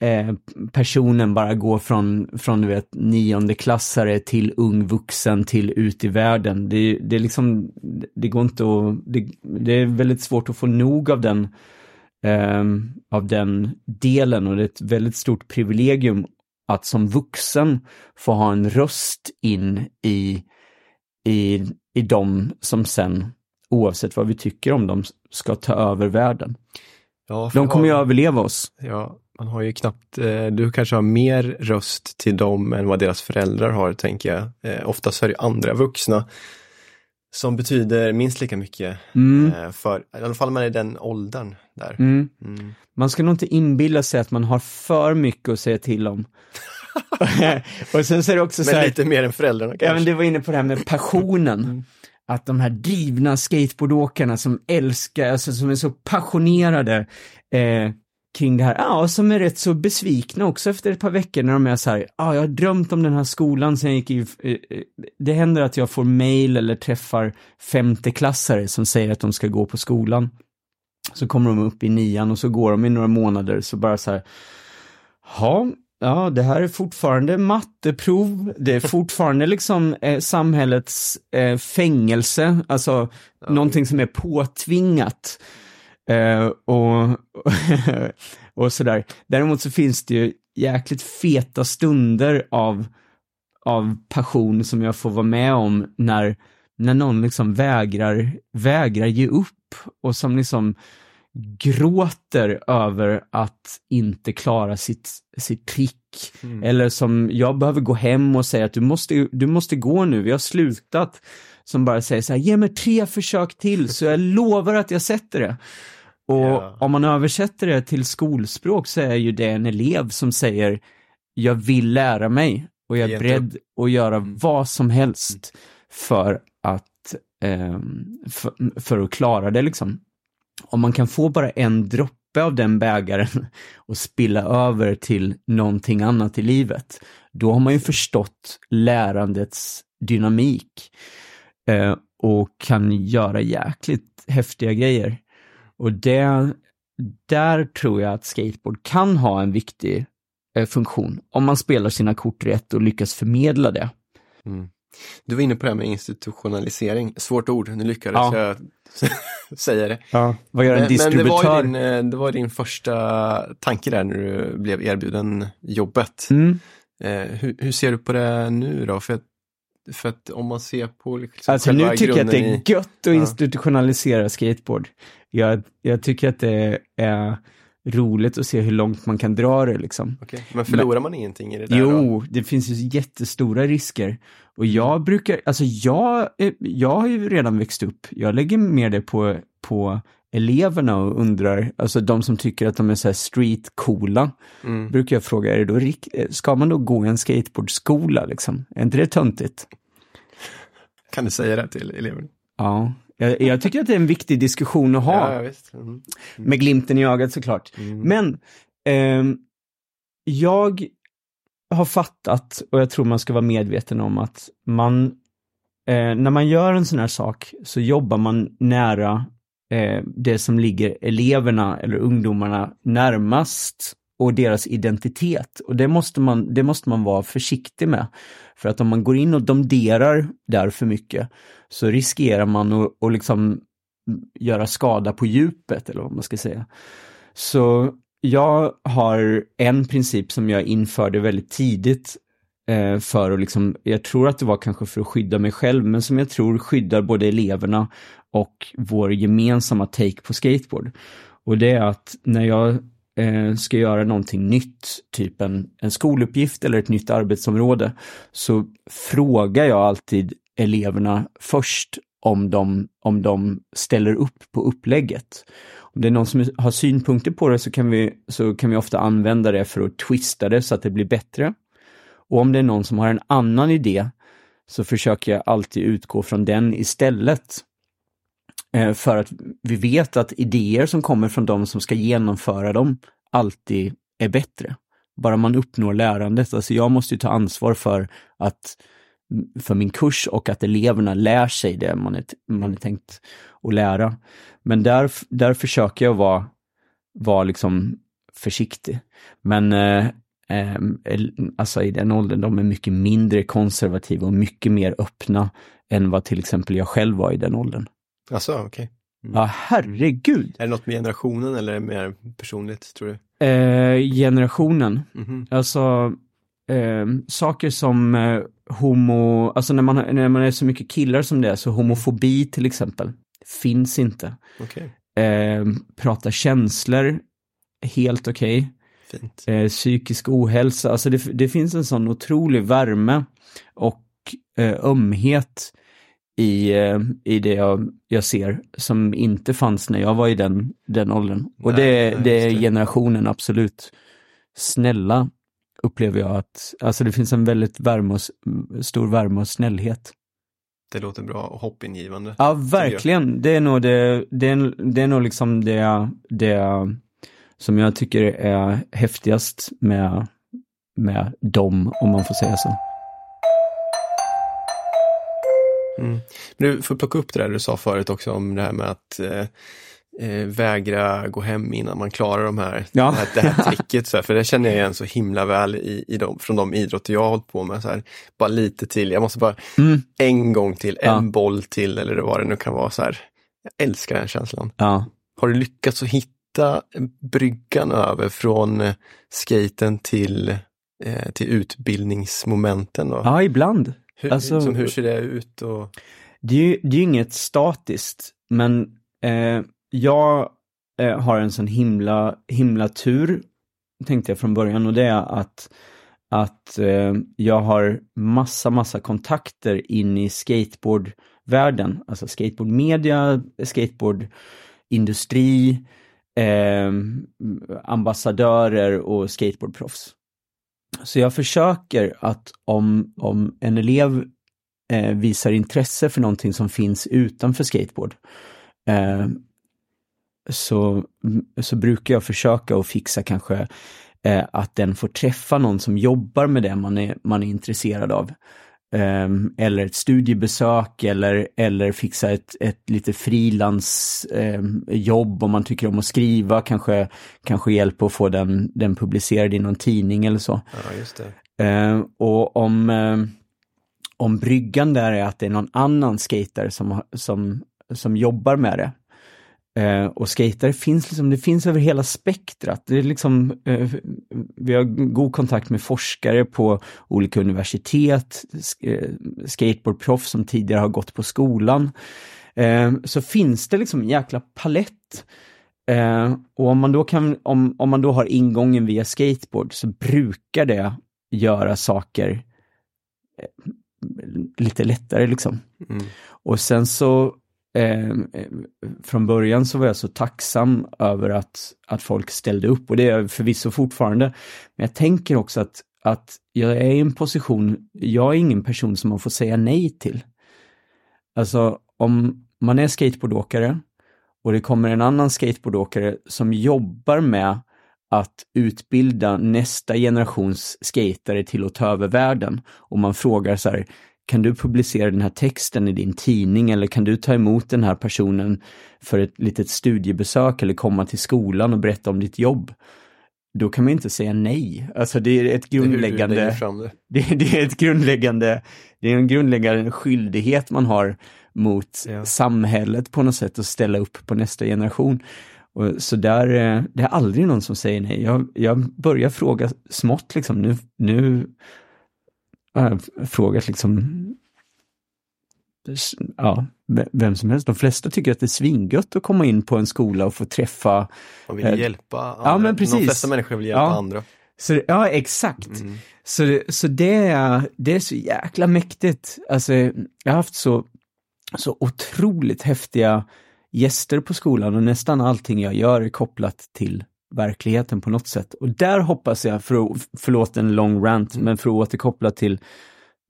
eh, personen bara gå från, från du vet, niondeklassare till ung vuxen till ut i världen. Det, det är liksom, det går inte att, det, det är väldigt svårt att få nog av den, eh, av den delen och det är ett väldigt stort privilegium att som vuxen få ha en röst in i, i, i dem som sen, oavsett vad vi tycker om dem, ska ta över världen. Ja, de kommer ju överleva oss. Ja, man har ju knappt, eh, du kanske har mer röst till dem än vad deras föräldrar har, tänker jag. Eh, oftast är det andra vuxna som betyder minst lika mycket Mm. eh, för, i alla fall man är i den åldern där. Mm. Mm. Man ska nog inte inbilla sig att man har för mycket att säga till om. och sen så är det också så Men här, lite mer än föräldrarna ja, kanske. men det var inne på det här med passionen. Mm. Att de här drivna skateboardåkarna som älskar, alltså som är så passionerade eh, kring det här, ja, som är rätt så besvikna också efter ett par veckor när de är så här, ja, jag har drömt om den här skolan sen jag gick i, det händer att jag får mail eller träffar femteklassare som säger att de ska gå på skolan. Så kommer de upp i nian och så går de i några månader så bara så här, ja, ja, det här är fortfarande matteprov, det är fortfarande liksom eh, samhällets eh, fängelse, alltså någonting som är påtvingat. Eh, och, och sådär. Däremot så finns det ju jäkligt feta stunder av, av passion som jag får vara med om när, när någon liksom vägrar, vägrar ge upp och som liksom gråter över att inte klara sitt, sitt trick. Mm. Eller som jag behöver gå hem och säga att du måste, du måste gå nu, vi har slutat. Som bara säger så här, ge mig tre försök till så jag lovar att jag sätter det. Och Ja. om man översätter det till skolspråk så är ju det en elev som säger, jag vill lära mig och jag är beredd att göra Mm. vad som helst för att, ehm, för, för att klara det liksom. Om man kan få bara en droppe av den bägaren och spilla över till någonting annat i livet, då har man ju förstått lärandets dynamik eh, och kan göra jäkligt häftiga grejer. Och det, där tror jag att skateboard kan ha en viktig eh, funktion, om man spelar sina kort rätt och lyckas förmedla det. Mm. Du var inne på det här med institutionalisering, svårt ord, nu lyckades Ja. jag säga det. Ja. Vad gör en Men, men det distributör? var, din, eh, det var din första tanke där när du blev erbjuden jobbet. Mm. Eh, hur, hur ser du på det nu då? För för att om man ser på liksom Alltså nu tycker jag att det är gött att Ja. institutionalisera skateboard. Jag, jag tycker att det är roligt att se hur långt man kan dra det liksom. Okej, Men förlorar man ingenting i det där då? Jo, det finns ju jättestora risker. Och jag brukar, alltså jag, eh, jag har ju redan växt upp. Jag lägger mer det på, på eleverna och undrar, alltså de som tycker att de är så här street coola, Mm. brukar jag fråga, är det då, eh, ska man då gå en skateboardskola liksom? Är inte det töntigt? Kan du säga det till eleverna? Ja, jag, jag tycker att det är en viktig diskussion att ha. Ja, visst. Mm. Med glimten i ögat såklart. Mm. Men ehm, jag har fattat, och jag tror man ska vara medveten om att man, eh, när man gör en sån här sak så jobbar man nära eh, det som ligger eleverna eller ungdomarna närmast och deras identitet. Och det måste man, det måste man vara försiktig med. För att om man går in och domderar där för mycket så riskerar man att, att liksom göra skada på djupet eller vad man ska säga. Så jag har en princip som jag införde väldigt tidigt eh, för att liksom, jag tror att det var kanske för att skydda mig själv, men som jag tror skyddar både eleverna och vår gemensamma take på skateboard. Och det är att när jag eh, ska göra någonting nytt, typ en, en skoluppgift eller ett nytt arbetsområde, så frågar jag alltid eleverna först om de, om de ställer upp på upplägget. Om det är någon som har synpunkter på det så kan, vi, så kan vi ofta använda det för att twista det så att det blir bättre. Och om det är någon som har en annan idé så försöker jag alltid utgå från den istället. Eh, för att vi vet att idéer som kommer från de som ska genomföra dem alltid är bättre. Bara man uppnår lärandet. Alltså jag måste ju ta ansvar för att för min kurs och att eleverna lär sig det man är, man är tänkt att lära. Men där, där försöker jag vara, vara liksom försiktig. Men eh, eh, alltså i den åldern, de är mycket mindre konservativa och mycket mer öppna än vad till exempel jag själv var i den åldern. Alltså, okej. Ja, herregud! Är det något med generationen eller är det mer personligt, tror du? Eh, generationen, Mhm. alltså eh, saker som eh, homo, alltså när man, när man är så mycket killar som det är, så homofobi till exempel, finns inte. Okej, Eh, prata känslor, helt okej. fint. Eh, psykisk ohälsa, alltså det, det finns en sån otrolig värme och eh, ömhet i, eh, i det jag, jag ser som inte fanns när jag var i den, den åldern. Och Nej, det, nej, det är det. generationen absolut. Snälla upplever jag att, alltså det finns en väldigt värme och, stor värme och snällhet. Det låter bra och hoppingivande. Ja, verkligen. Det är nog det, det är, det är nog liksom det, det som jag tycker är häftigast med, med dem, om man får säga så. Mm. Men du får plocka upp det där du sa förut också om det här med att eh, eh, vägra gå hem innan man klarar de här, Ja. det här, det här tricket. Så här, för det känner jag igen så himla väl i, i de, från de idrotter jag har hållit på med. Så här, bara lite till, jag måste bara Mm. en gång till, en Ja. boll till eller vad det nu kan vara. Så här. Jag älskar den känslan. Ja. Har du lyckats att hitta bryggan över från eh, skaten till, eh, till utbildningsmomenten? Då? ja, ibland. hur, alltså- som, hur ser det ut? Och... Det är ju, det är inget statiskt, men eh, jag eh, har en sån himla, himla tur, tänkte jag från början, och det är att, att eh, jag har massa, massa kontakter in i skateboardvärlden, alltså skateboardmedia, skateboardindustri, eh, ambassadörer och skateboardproffs. Så jag försöker att om, om en elev eh, visar intresse för någonting som finns utanför skateboard eh, så, så brukar jag försöka att fixa kanske eh, att den får träffa någon som jobbar med det man är, man är intresserad av. Eh, eller ett studiebesök eller, eller fixa ett, ett lite frilansjobb eh, jobb om man tycker om att skriva, kanske, kanske hjälpa att få den, den publicerad i någon tidning eller så. Ja, just det. Eh, och om, om bryggan där är att det är någon annan skater som, som, som jobbar med det. Eh, och skater finns liksom, det finns över hela spektrat. Det är liksom, eh, vi har god kontakt med forskare på olika universitet, sk- eh, skateboardproffs som tidigare har gått på skolan. Eh, så finns det liksom en jäkla palett. Eh, och om man, då kan, om, om man då har ingången via skateboard så brukar det göra saker eh, lite lättare liksom. Mm. Och sen så Ehm, eh, från början så var jag så tacksam över att, att folk ställde upp och det är jag förvisso fortfarande. Men jag tänker också att, att jag är i en position, jag är ingen person som man får säga nej till. Alltså om man är skateboardåkare och det kommer en annan skateboardåkare som jobbar med att utbilda nästa generations skatare till att ta över världen. Och man frågar så här, kan du publicera den här texten i din tidning eller kan du ta emot den här personen för ett litet studiebesök eller komma till skolan och berätta om ditt jobb? Då kan man inte säga nej. Alltså det är ett grundläggande fram det. det, det är ett grundläggande, det är en grundläggande skyldighet man har mot Ja. samhället på något sätt att ställa upp på nästa generation. Och så där, eh, det är aldrig någon som säger nej. Jag, jag börjar fråga smått liksom, nu, nu har frågat liksom, ja, ve- vem som helst. De flesta tycker att det är svingött att komma in på en skola och få träffa Man vill Eh, hjälpa andra. men precis. De flesta människor vill hjälpa Ja. andra. Så, ja, exakt. Mm. Så, så det, är, det är så jäkla mäktigt. Alltså, jag har haft så, så otroligt häftiga gäster på skolan och nästan allting jag gör är kopplat till verkligheten på något sätt. Och där hoppas jag, för att, förlåt en lång rant, men för att återkoppla till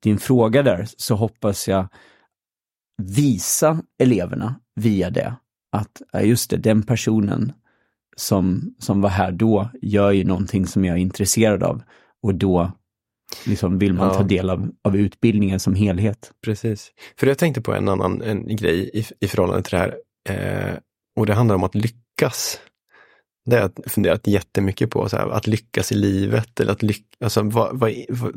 din fråga där, så hoppas jag visa eleverna via det att, just det, den personen som, som var här då gör ju någonting som jag är intresserad av och då liksom vill man Ja. ta del av, av utbildningen som helhet. Precis. För jag tänkte på en annan en grej i, i förhållande till det här. Eh, och det handlar om att lyckas. Det har jag funderat jättemycket på, så här, att lyckas i livet. Eller att lyck, alltså, vad, vad,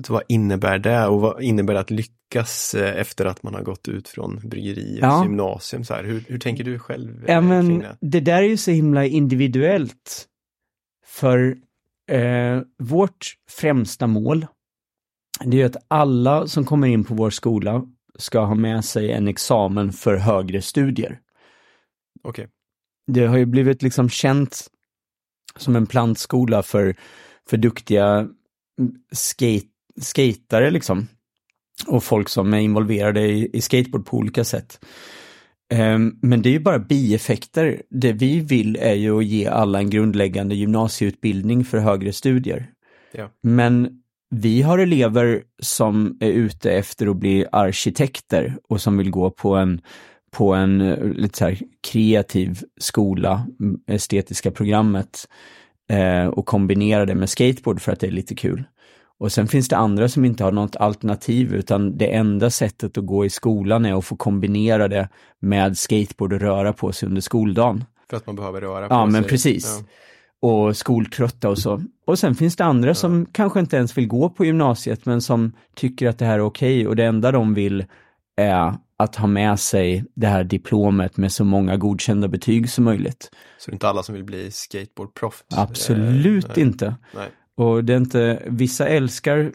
vad, innebär det och vad innebär det att lyckas eh, efter att man har gått ut från bryggeriets Ja. gymnasium? Så här, hur, hur tänker du själv eh, Ja, kring men det? det där är ju så himla individuellt. För eh, vårt främsta mål, det är ju att alla som kommer in på vår skola ska ha med sig en examen för högre studier. Okej. Det har ju blivit liksom känt som en plantskola för, för duktiga skate, skatare liksom. och folk som är involverade i, i skateboard på olika sätt. Um, men det är ju bara bieffekter. Det vi vill är ju att ge alla en grundläggande gymnasieutbildning för högre studier. Ja. Men vi har elever som är ute efter att bli arkitekter och som vill gå på en, på en eh, lite så här kreativ skola, estetiska programmet, eh, och kombinera det med skateboard för att det är lite kul. Och sen finns det andra som inte har något alternativ utan det enda sättet att gå i skolan är att få kombinera det med skateboard och röra på sig under skoldagen. För att man behöver röra på Ja, sig. men precis. Ja. Och skoltrötta och så. Och sen finns det andra som kanske inte ens vill gå på gymnasiet men som tycker att det här är okej och det enda de vill är att ha med sig det här diplomet med så många godkända betyg som möjligt. Så det är inte alla som vill bli skateboardproffs. Absolut Eh, inte. Nej. Och det är inte, vissa älskar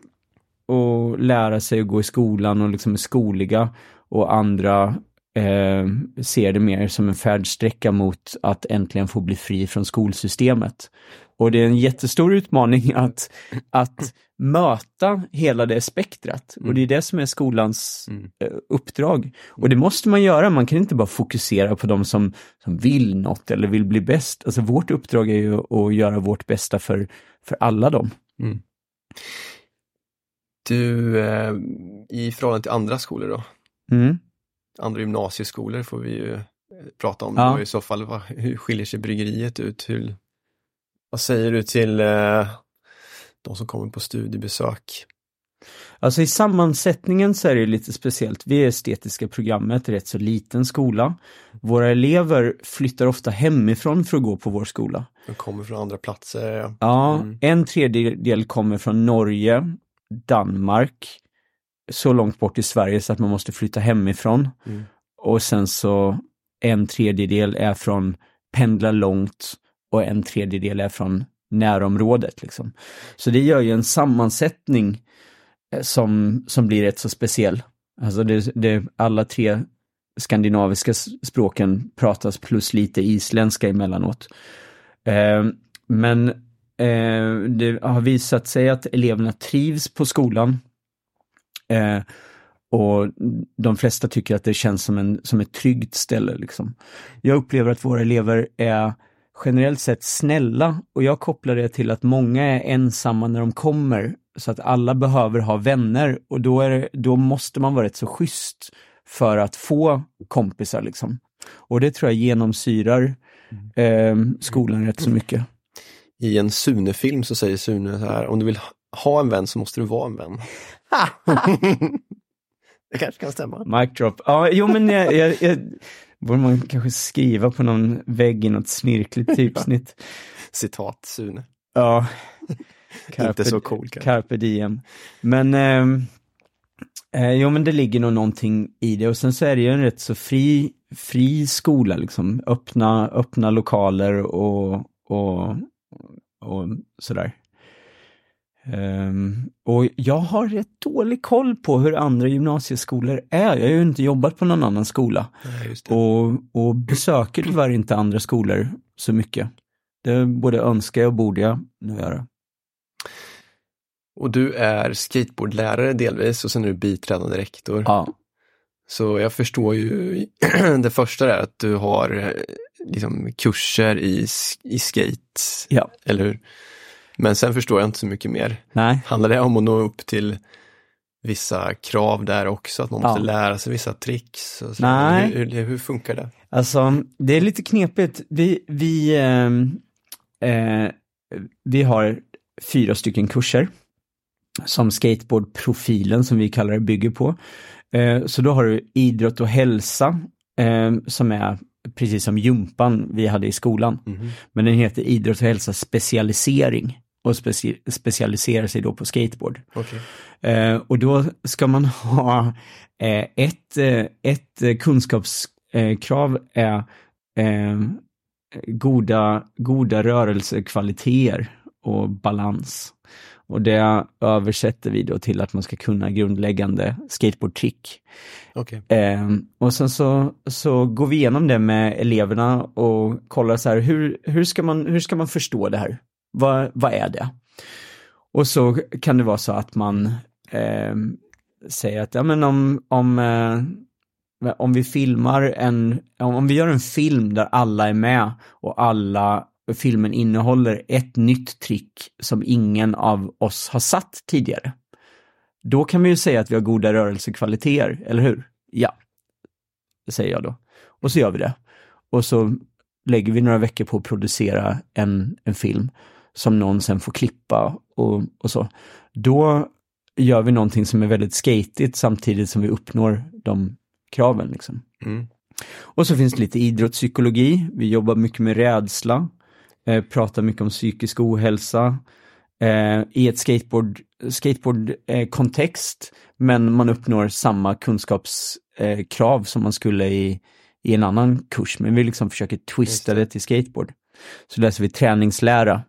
att lära sig att gå i skolan och liksom är skoliga och andra eh, ser det mer som en färdsträcka mot att äntligen få bli fri från skolsystemet. Och det är en jättestor utmaning att, att möta hela det spektrat. Och det är det som är skolans Mm. eh, uppdrag. Och det måste man göra, man kan inte bara fokusera på de som, som vill något eller vill bli bäst. Alltså vårt uppdrag är ju att göra vårt bästa för, för alla dem. Du, eh, i förhållande till andra skolor då? Mm. Andra gymnasieskolor får vi ju eh, prata om. Ja. I så fall, vad, hur skiljer sig bryggeriet ut? Hur, vad säger du till eh, de som kommer på studiebesök? Alltså i sammansättningen så är det lite speciellt. Vi är estetiska programmet, rätt så liten skola. Våra elever flyttar ofta hemifrån för att gå på vår skola. De kommer från andra platser. Ja, Mm. en tredjedel kommer från Norge, Danmark, så långt bort i Sverige så att man måste flytta hemifrån. Mm. Och sen så en tredjedel är från pendla långt och en tredjedel är från närområdet. Liksom. Så det gör ju en sammansättning eh, som, som blir rätt så speciell. Alltså det, det, alla tre skandinaviska språken pratas plus lite isländska emellanåt. Eh, men eh, det har visat sig att eleverna trivs på skolan. Eh, och de flesta tycker att det känns som, en, som ett tryggt ställe. Liksom. Jag upplever att våra elever är generellt sett snälla och jag kopplar det till att många är ensamma när de kommer. Så att alla behöver ha vänner och då, är det, då måste man vara rätt så schysst för att få kompisar. Liksom. Och det tror jag genomsyrar eh, skolan rätt så mycket. I en Sune-film så säger Sune så här, om du vill ha en vän så måste du vara en vän. det kanske kan stämma. Mic drop. Ja, jo men jag, jag, jag borde man kanske skriva på någon vägg i något snirkligt typsnitt. Citat Sune. Ja. Inte så cool kanske. Carpe diem. Men, ehm, eh, jo men det ligger nog någonting i det och sen så är det ju en rätt så fri, fri skola liksom. Öppna, öppna lokaler och, och, och sådär. Ehm, och jag har rätt dålig koll på hur andra gymnasieskolor är. Jag har ju inte jobbat på någon annan skola. Det. Och, och besöker tyvärr inte andra skolor så mycket. Det både önskar jag och borde jag nu göra. Och du är skateboardlärare delvis och sen är du biträdande rektor. Ja, Så jag förstår ju det första är att du har eh, liksom kurser i, i skate, ja. eller hur? Men sen förstår jag inte så mycket mer. Nej. Handlar det om att nå upp till vissa krav där också? Att man måste Ja. lära sig vissa tricks? Och så. Nej. Hur, hur, hur funkar det? Alltså, det är lite knepigt. Vi, vi, ehm, eh, vi har fyra stycken kurser som skateboardprofilen, som vi kallar det, bygger på. Eh, så då har du idrott och hälsa, eh, som är precis som jumpan vi hade i skolan. Mhm. Men den heter idrott och hälsa specialisering och speci- specialiserar sig då på skateboard. Okej. Eh, och då ska man ha eh, ett, eh, ett eh, kunskapskrav är eh, goda, goda rörelsekvaliteter och balans. Och det översätter vi då till att man ska kunna grundläggande skateboardtrick. Okej. Eh, och sen så, så går vi igenom det med eleverna och kollar så här, hur, hur, ska, man, hur ska man förstå det här? Vad, vad är det? Och så kan det vara så att man eh, säger att ja, men om, om, eh, om vi filmar en, om vi gör en film där alla är med och alla filmen innehåller ett nytt trick som ingen av oss har satt tidigare. Då kan vi ju säga att vi har goda rörelsekvaliteter, eller hur? Ja, säger jag då. Och så gör vi det. Och så lägger vi några veckor på att producera en, en film som någon sen får klippa och, och så. Då gör vi någonting som är väldigt skatigt samtidigt som vi uppnår de kraven. Liksom. Mm. Och så finns det lite idrottspsykologi. Vi jobbar mycket med rädsla, eh, pratar mycket om psykisk ohälsa eh, i ett skateboard, skateboard-kontext, men man uppnår samma kunskapskrav som man skulle i, i en annan kurs, men vi liksom försöker twista det. det till skateboard. Så läser vi träningslära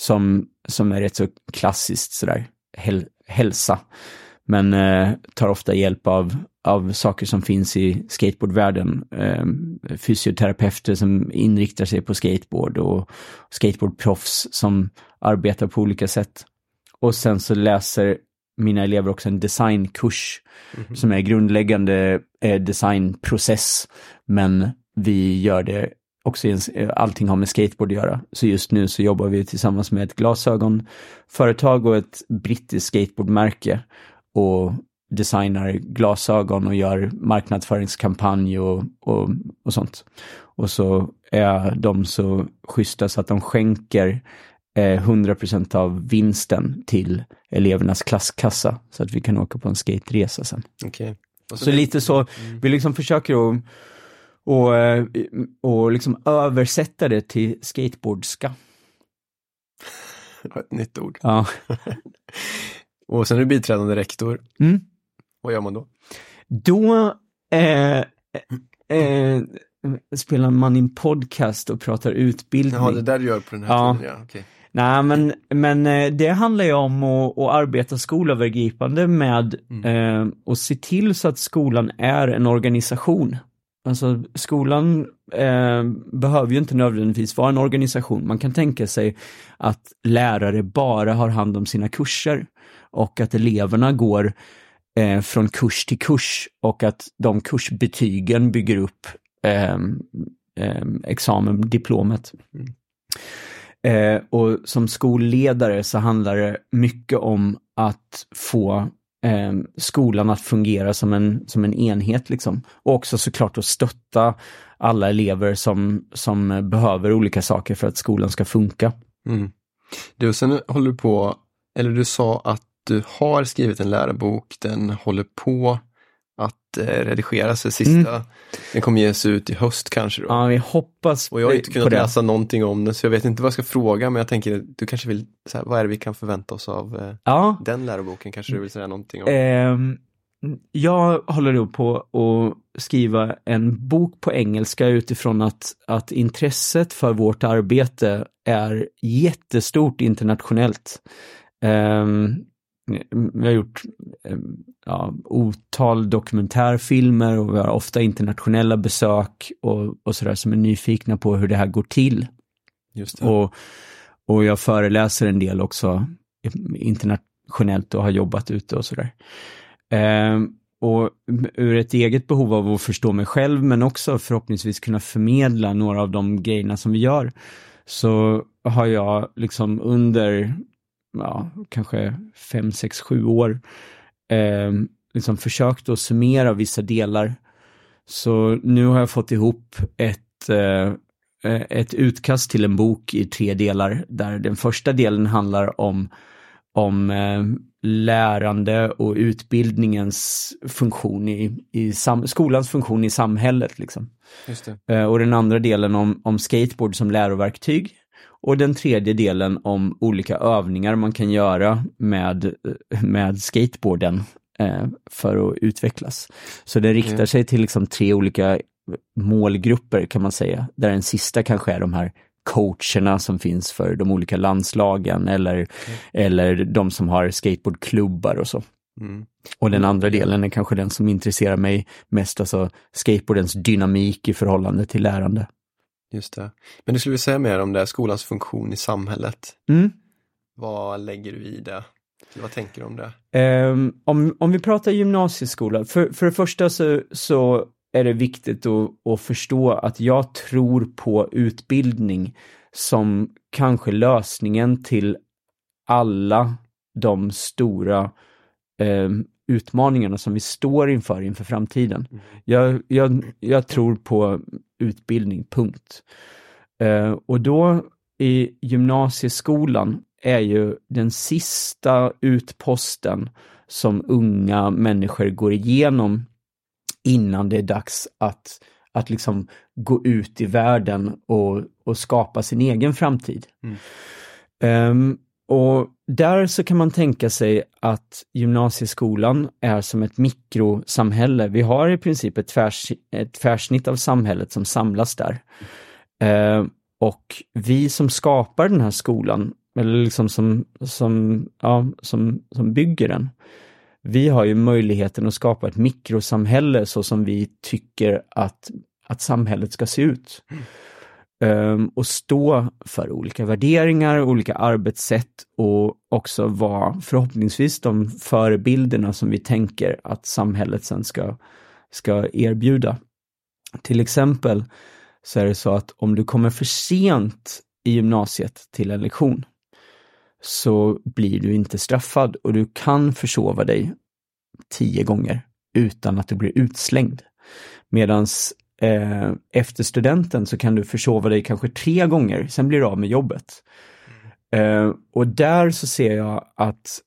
som, som är rätt så klassiskt sådär, häl, hälsa. Men eh, tar ofta hjälp av, av saker som finns i skateboardvärlden. Eh, fysioterapeuter som inriktar sig på skateboard och skateboardproffs som arbetar på olika sätt. Och sen så läser mina elever också en designkurs mm -hmm. som är grundläggande eh, designprocess. Men vi gör det också, allting har med skateboard att göra. Så just nu så jobbar vi tillsammans med ett glasögonföretag och ett brittiskt skateboardmärke och designar glasögon och gör marknadsföringskampanj och, och, och sånt. Och så är de så schyssta så att de skänker eh, 100% av vinsten till elevernas klasskassa så att vi kan åka på en skateresa sen. Okay. Så, så lite så, mm. vi liksom försöker att och, eh, och liksom översätta det till skateboardska. Ett nytt ord. Ja. och sen är du biträdande rektor. Mm. Vad gör man då? Då eh, eh, spelar man in podcast och pratar utbildning. Ja, det där du gör på den här ja. tiden, ja. Okay. Nej, men, men eh, det handlar ju om att, att arbeta skolövergripande med mm. eh, och se till så att skolan är en organisation. Alltså skolan eh, behöver ju inte nödvändigtvis vara en organisation. Man kan tänka sig att lärare bara har hand om sina kurser och att eleverna går eh, från kurs till kurs och att de kursbetygen bygger upp eh, examen, diplomet. Mm. Eh, och som skolledare så handlar det mycket om att få eh, skolan att fungera som en, som en enhet. Liksom. Och också såklart att stötta alla elever som, som behöver olika saker för att skolan ska funka. Mm. Du, sen håller du på, eller du sa att du har skrivit en lärobok, den håller på att eh, redigeras. Det sista, mm. den kommer ges ut i höst kanske. Då. Ja, vi hoppas Och jag har inte kunnat läsa någonting om det så jag vet inte vad jag ska fråga men jag tänker du kanske vill, så här, vad är det vi kan förvänta oss av eh, ja. den läroboken? Kanske du vill säga någonting om? Eh, jag håller då på att skriva en bok på engelska utifrån att, att intresset för vårt arbete är jättestort internationellt. Um, vi har gjort eh, ja, otal dokumentärfilmer och vi har ofta internationella besök och, och sådär som är nyfikna på hur det här går till. Och, och jag föreläser en del också internationellt och har jobbat ute och sådär. Eh, och ur ett eget behov av att förstå mig själv men också förhoppningsvis kunna förmedla några av de grejerna som vi gör så har jag liksom under ja, kanske fem, sex, sju år eh, liksom försökt att summera vissa delar. Så nu har jag fått ihop ett, eh, ett utkast till en bok i tre delar där den första delen handlar om, om eh, lärande och utbildningens funktion i, i sam, skolans funktion i samhället. Liksom. Eh, och den andra delen om, om skateboard som läroverktyg och den tredje delen om olika övningar man kan göra med, med skateboarden eh, för att utvecklas. Så det riktar mm. sig till liksom tre olika målgrupper kan man säga, där den sista kanske är de här coacherna som finns för de olika landslagen eller, mm. eller de som har skateboardklubbar och så. Mm. Och den andra delen är kanske den som intresserar mig mest, alltså skateboardens dynamik i förhållande till lärande. Just det. Men du skulle vilja säga mer om det, skolans funktion i samhället. Mm. Vad lägger du i det? Vad tänker du om det? Um, om, om vi pratar gymnasieskola, för, för det första så, så är det viktigt att, att förstå att jag tror på utbildning som kanske lösningen till alla de stora eh, utmaningarna som vi står inför inför framtiden. Jag, jag, jag tror på utbildning, punkt. Eh, och då i gymnasieskolan är ju den sista utposten som unga människor går igenom innan det är dags att, att liksom gå ut i världen och, och skapa sin egen framtid. Mm. Um, och där så kan man tänka sig att gymnasieskolan är som ett mikrosamhälle. Vi har i princip ett, tvärs, ett tvärsnitt av samhället som samlas där. Uh, och vi som skapar den här skolan, eller liksom som, som, ja, som, som bygger den, vi har ju möjligheten att skapa ett mikrosamhälle så som vi tycker att, att samhället ska se ut. Mm. Um, och stå för olika värderingar, olika arbetssätt och också vara förhoppningsvis de förebilderna som vi tänker att samhället sen ska, ska erbjuda. Till exempel så är det så att om du kommer för sent i gymnasiet till en lektion så blir du inte straffad och du kan försova dig tio gånger utan att du blir utslängd. Medans eh, efter studenten så kan du försova dig kanske tre gånger, sen blir du av med jobbet. Eh, och där så ser jag att,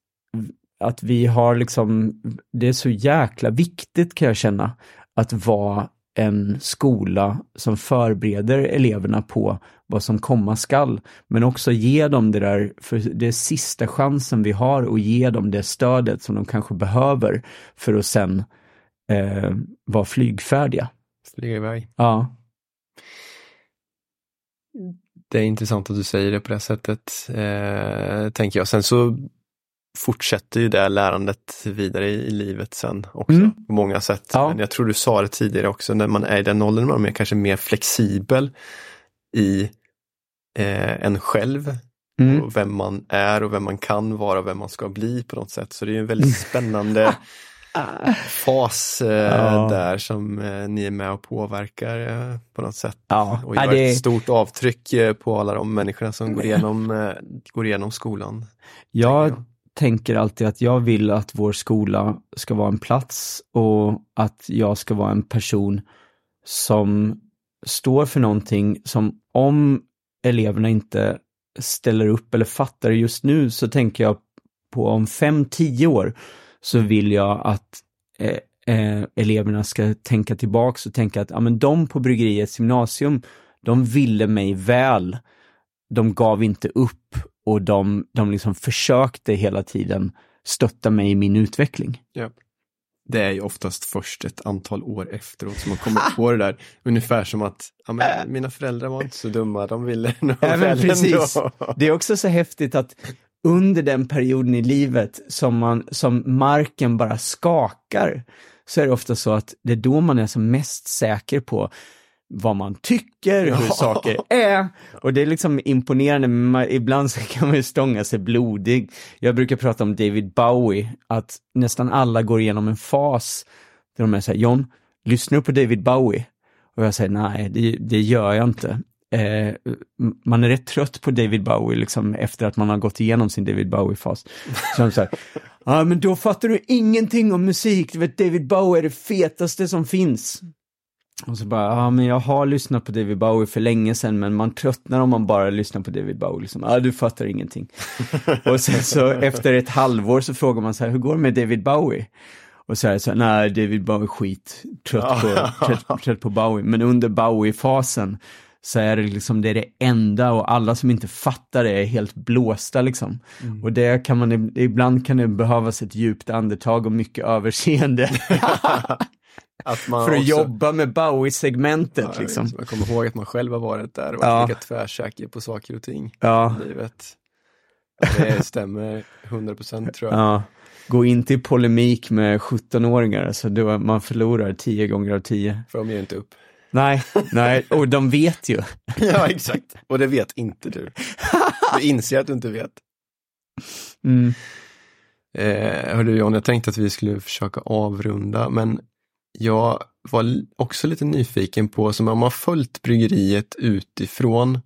att vi har liksom, det är så jäkla viktigt kan jag känna, att vara en skola som förbereder eleverna på vad som komma skall, men också ge dem det där, för det är sista chansen vi har att ge dem det stödet som de kanske behöver för att sen eh, vara flygfärdiga. Flyga iväg. Ja. Det är intressant att du säger det på det sättet, eh, tänker jag. Sen så fortsätter ju det lärandet vidare i, i livet sen också mm. på många sätt. Ja. Men jag tror du sa det tidigare också, när man är i den åldern man är kanske mer flexibel i eh, en själv mm. och vem man är och vem man kan vara och vem man ska bli på något sätt. Så det är en väldigt spännande fas eh, ja. där som eh, ni är med och påverkar eh, på något sätt. Ja. Och gör det... ett stort avtryck eh, på alla de människorna som går igenom, eh, går igenom skolan. Jag tänker alltid att jag vill att vår skola ska vara en plats och att jag ska vara en person som står för någonting som om eleverna inte ställer upp eller fattar just nu så tänker jag på om fem tio år så vill jag att eh, eh, eleverna ska tänka tillbaks och tänka att ja, men de på Bryggeriets gymnasium, de ville mig väl. De gav inte upp och de, de liksom försökte hela tiden stötta mig i min utveckling. Ja. Det är ju oftast först ett antal år efteråt som man kommer på det där. Ungefär som att ja, men, äh. mina föräldrar var inte så dumma, de ville nog ja, väl precis. Ändå. Det är också så häftigt att under den perioden i livet som, man, som marken bara skakar, så är det ofta så att det är då man är som mest säker på vad man tycker, hur saker är. Och det är liksom imponerande, men ibland så kan man ju stånga sig blodig. Jag brukar prata om David Bowie, att nästan alla går igenom en fas där de är såhär, John, lyssnar du på David Bowie? Och jag säger, nej, det, det gör jag inte. Eh, man är rätt trött på David Bowie liksom efter att man har gått igenom sin David Bowie-fas. Så så här, ja men då fattar du ingenting om musik, du vet David Bowie är det fetaste som finns. Och så bara, ja men jag har lyssnat på David Bowie för länge sedan men man tröttnar om man bara lyssnar på David Bowie. Liksom. Ja, du fattar ingenting. och sen så efter ett halvår så frågar man så här, hur går det med David Bowie? Och så är det så här, nej David Bowie skit, trött på, trött, trött på Bowie. Men under Bowie-fasen så är det liksom det, är det enda och alla som inte fattar det är helt blåsta liksom. Mm. Och det kan man, ibland kan det behövas ett djupt andetag och mycket överseende. att man för att också... jobba med Bowie-segmentet. Ja, liksom. Jag kommer ihåg att man själv har varit där och varit ja. lika tvärsäker på saker och ting ja. i livet. Det stämmer 100% tror jag. Ja. Gå inte i polemik med 17-åringar, alltså då man förlorar 10 gånger av 10. För de ger inte upp. Nej, nej, och de vet ju. ja, exakt. Och det vet inte du. Du inser att du inte vet. Mm. Eh, hörde John, jag tänkte att vi skulle försöka avrunda, men jag var också lite nyfiken på, som om man följt bryggeriet utifrån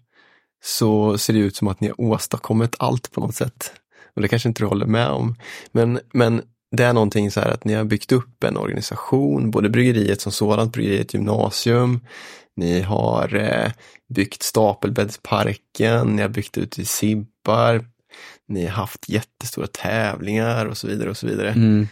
så ser det ut som att ni har åstadkommit allt på något sätt. Och det kanske inte du håller med om. Men, men det är någonting så här att ni har byggt upp en organisation, både bryggeriet som sådant, bryggeriet gymnasium, ni har eh, byggt Stapelbäddsparken, ni har byggt ut i Sibbar, ni har haft jättestora tävlingar och så vidare och så vidare. Mm.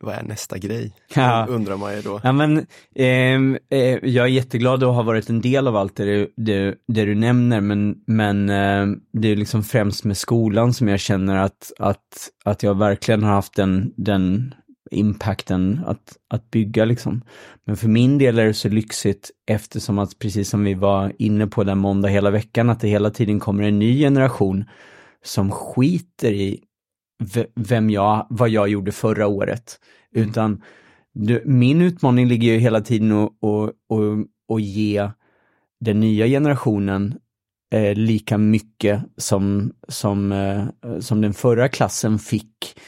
Vad är nästa grej? Ja. Undrar man ju då. Ja, men, ehm, eh, jag är jätteglad att ha varit en del av allt det du, det, det du nämner, men, men eh, det är liksom främst med skolan som jag känner att, att, att jag verkligen har haft den, den impacten att, att bygga liksom. Men för min del är det så lyxigt eftersom att, precis som vi var inne på den måndag hela veckan, att det hela tiden kommer en ny generation som skiter i vem jag, vad jag gjorde förra året. Utan du, min utmaning ligger ju hela tiden att och, och, och ge den nya generationen eh, lika mycket som, som, eh, som den förra klassen fick.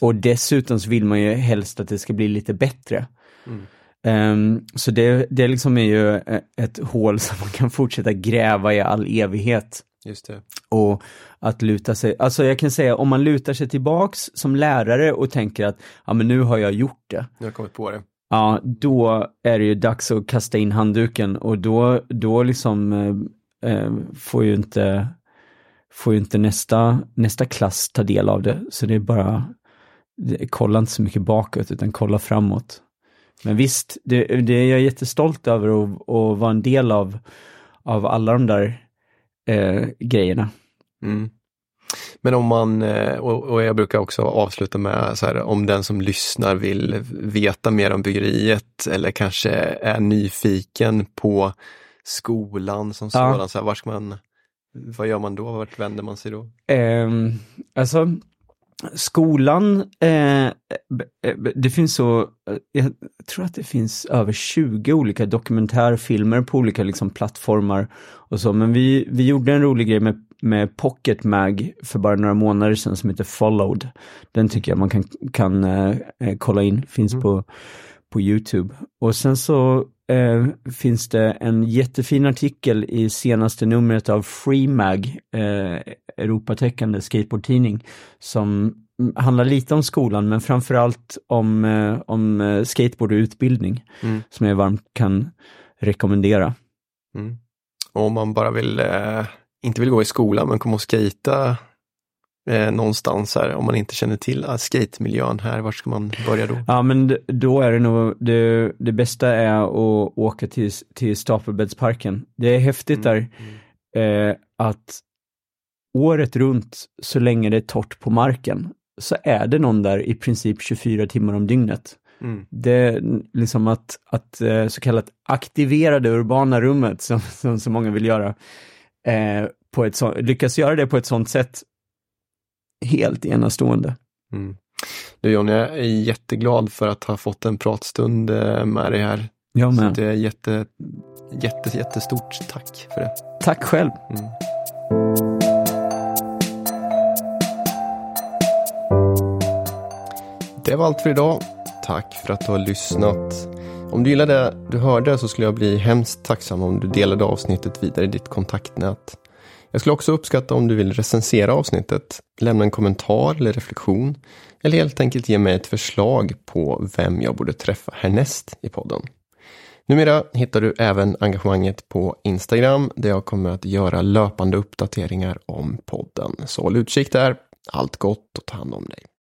Och dessutom så vill man ju helst att det ska bli lite bättre. Mm. Ehm, så det, det liksom är ju eh, ett hål som man kan fortsätta gräva i all evighet. Just det. Och att luta sig, alltså jag kan säga om man lutar sig tillbaks som lärare och tänker att ja men nu har jag gjort det. Nu har jag kommit på det. Ja, då är det ju dags att kasta in handduken och då, då liksom eh, eh, får ju inte, får ju inte nästa, nästa klass ta del av det. Så det är bara, det, kolla inte så mycket bakåt utan kolla framåt. Men visst, det, det är jag jättestolt över att, att vara en del av, av alla de där eh, grejerna. Mm. Men om man, eh, och, jag brukar också avsluta med så här, om den som lyssnar vill veta mer om byggeriet eller kanske är nyfiken på skolan som Ja. sådan, så här, var ska man, vad gör man då? Vart vänder man sig då? Eh, alltså, skolan, eh, b- b- det finns så, eh, jag tror att det finns över 20 olika dokumentärfilmer på olika liksom, plattformar och så, men vi, vi gjorde en rolig grej med, med Pocket Mag för bara några månader sedan som heter Followed. Den tycker jag man kan, kan eh, eh, kolla in, finns Mm. på, på Youtube. Och sen så eh, finns det en jättefin artikel i senaste numret av Free Mag, eh, Europatäckande skateboardtidning, som handlar lite om skolan men framförallt om, eh, om eh, skateboard och utbildning Mm. som jag varmt kan rekommendera. Mm. Och om man bara vill, eh, inte vill gå i skolan men komma och skejta eh, någonstans här, om man inte känner till ah, skatemiljön här, var ska man börja då? Ja men då är det nog, det, det bästa är att åka till, till Stapelbäddsparken. Det är häftigt där eh, att året runt, så länge det är torrt på marken, så är det någon där i princip 24 timmar om dygnet. Mm. Det är liksom att, att eh, så kallat aktivera det urbana rummet som, som så många vill göra, eh, på ett så, lyckas göra det på ett sånt sätt helt enastående. Mm. Du John, jag är jätteglad för att ha fått en pratstund eh, med dig här. Jag Så med. det är jätte, jätte, jättestort tack för det. Tack själv. Mm. Det var allt för idag. Tack för att du har lyssnat. Om du gillade det du hörde så skulle jag bli hemskt tacksam om du delade avsnittet vidare i ditt kontaktnät. Jag skulle också uppskatta om du vill recensera avsnittet, lämna en kommentar eller reflektion eller helt enkelt ge mig ett förslag på vem jag borde träffa härnäst i podden. Numera hittar du även engagemanget på Instagram där jag kommer att göra löpande uppdateringar om podden. Så håll utkik där. Allt gott och ta hand om dig.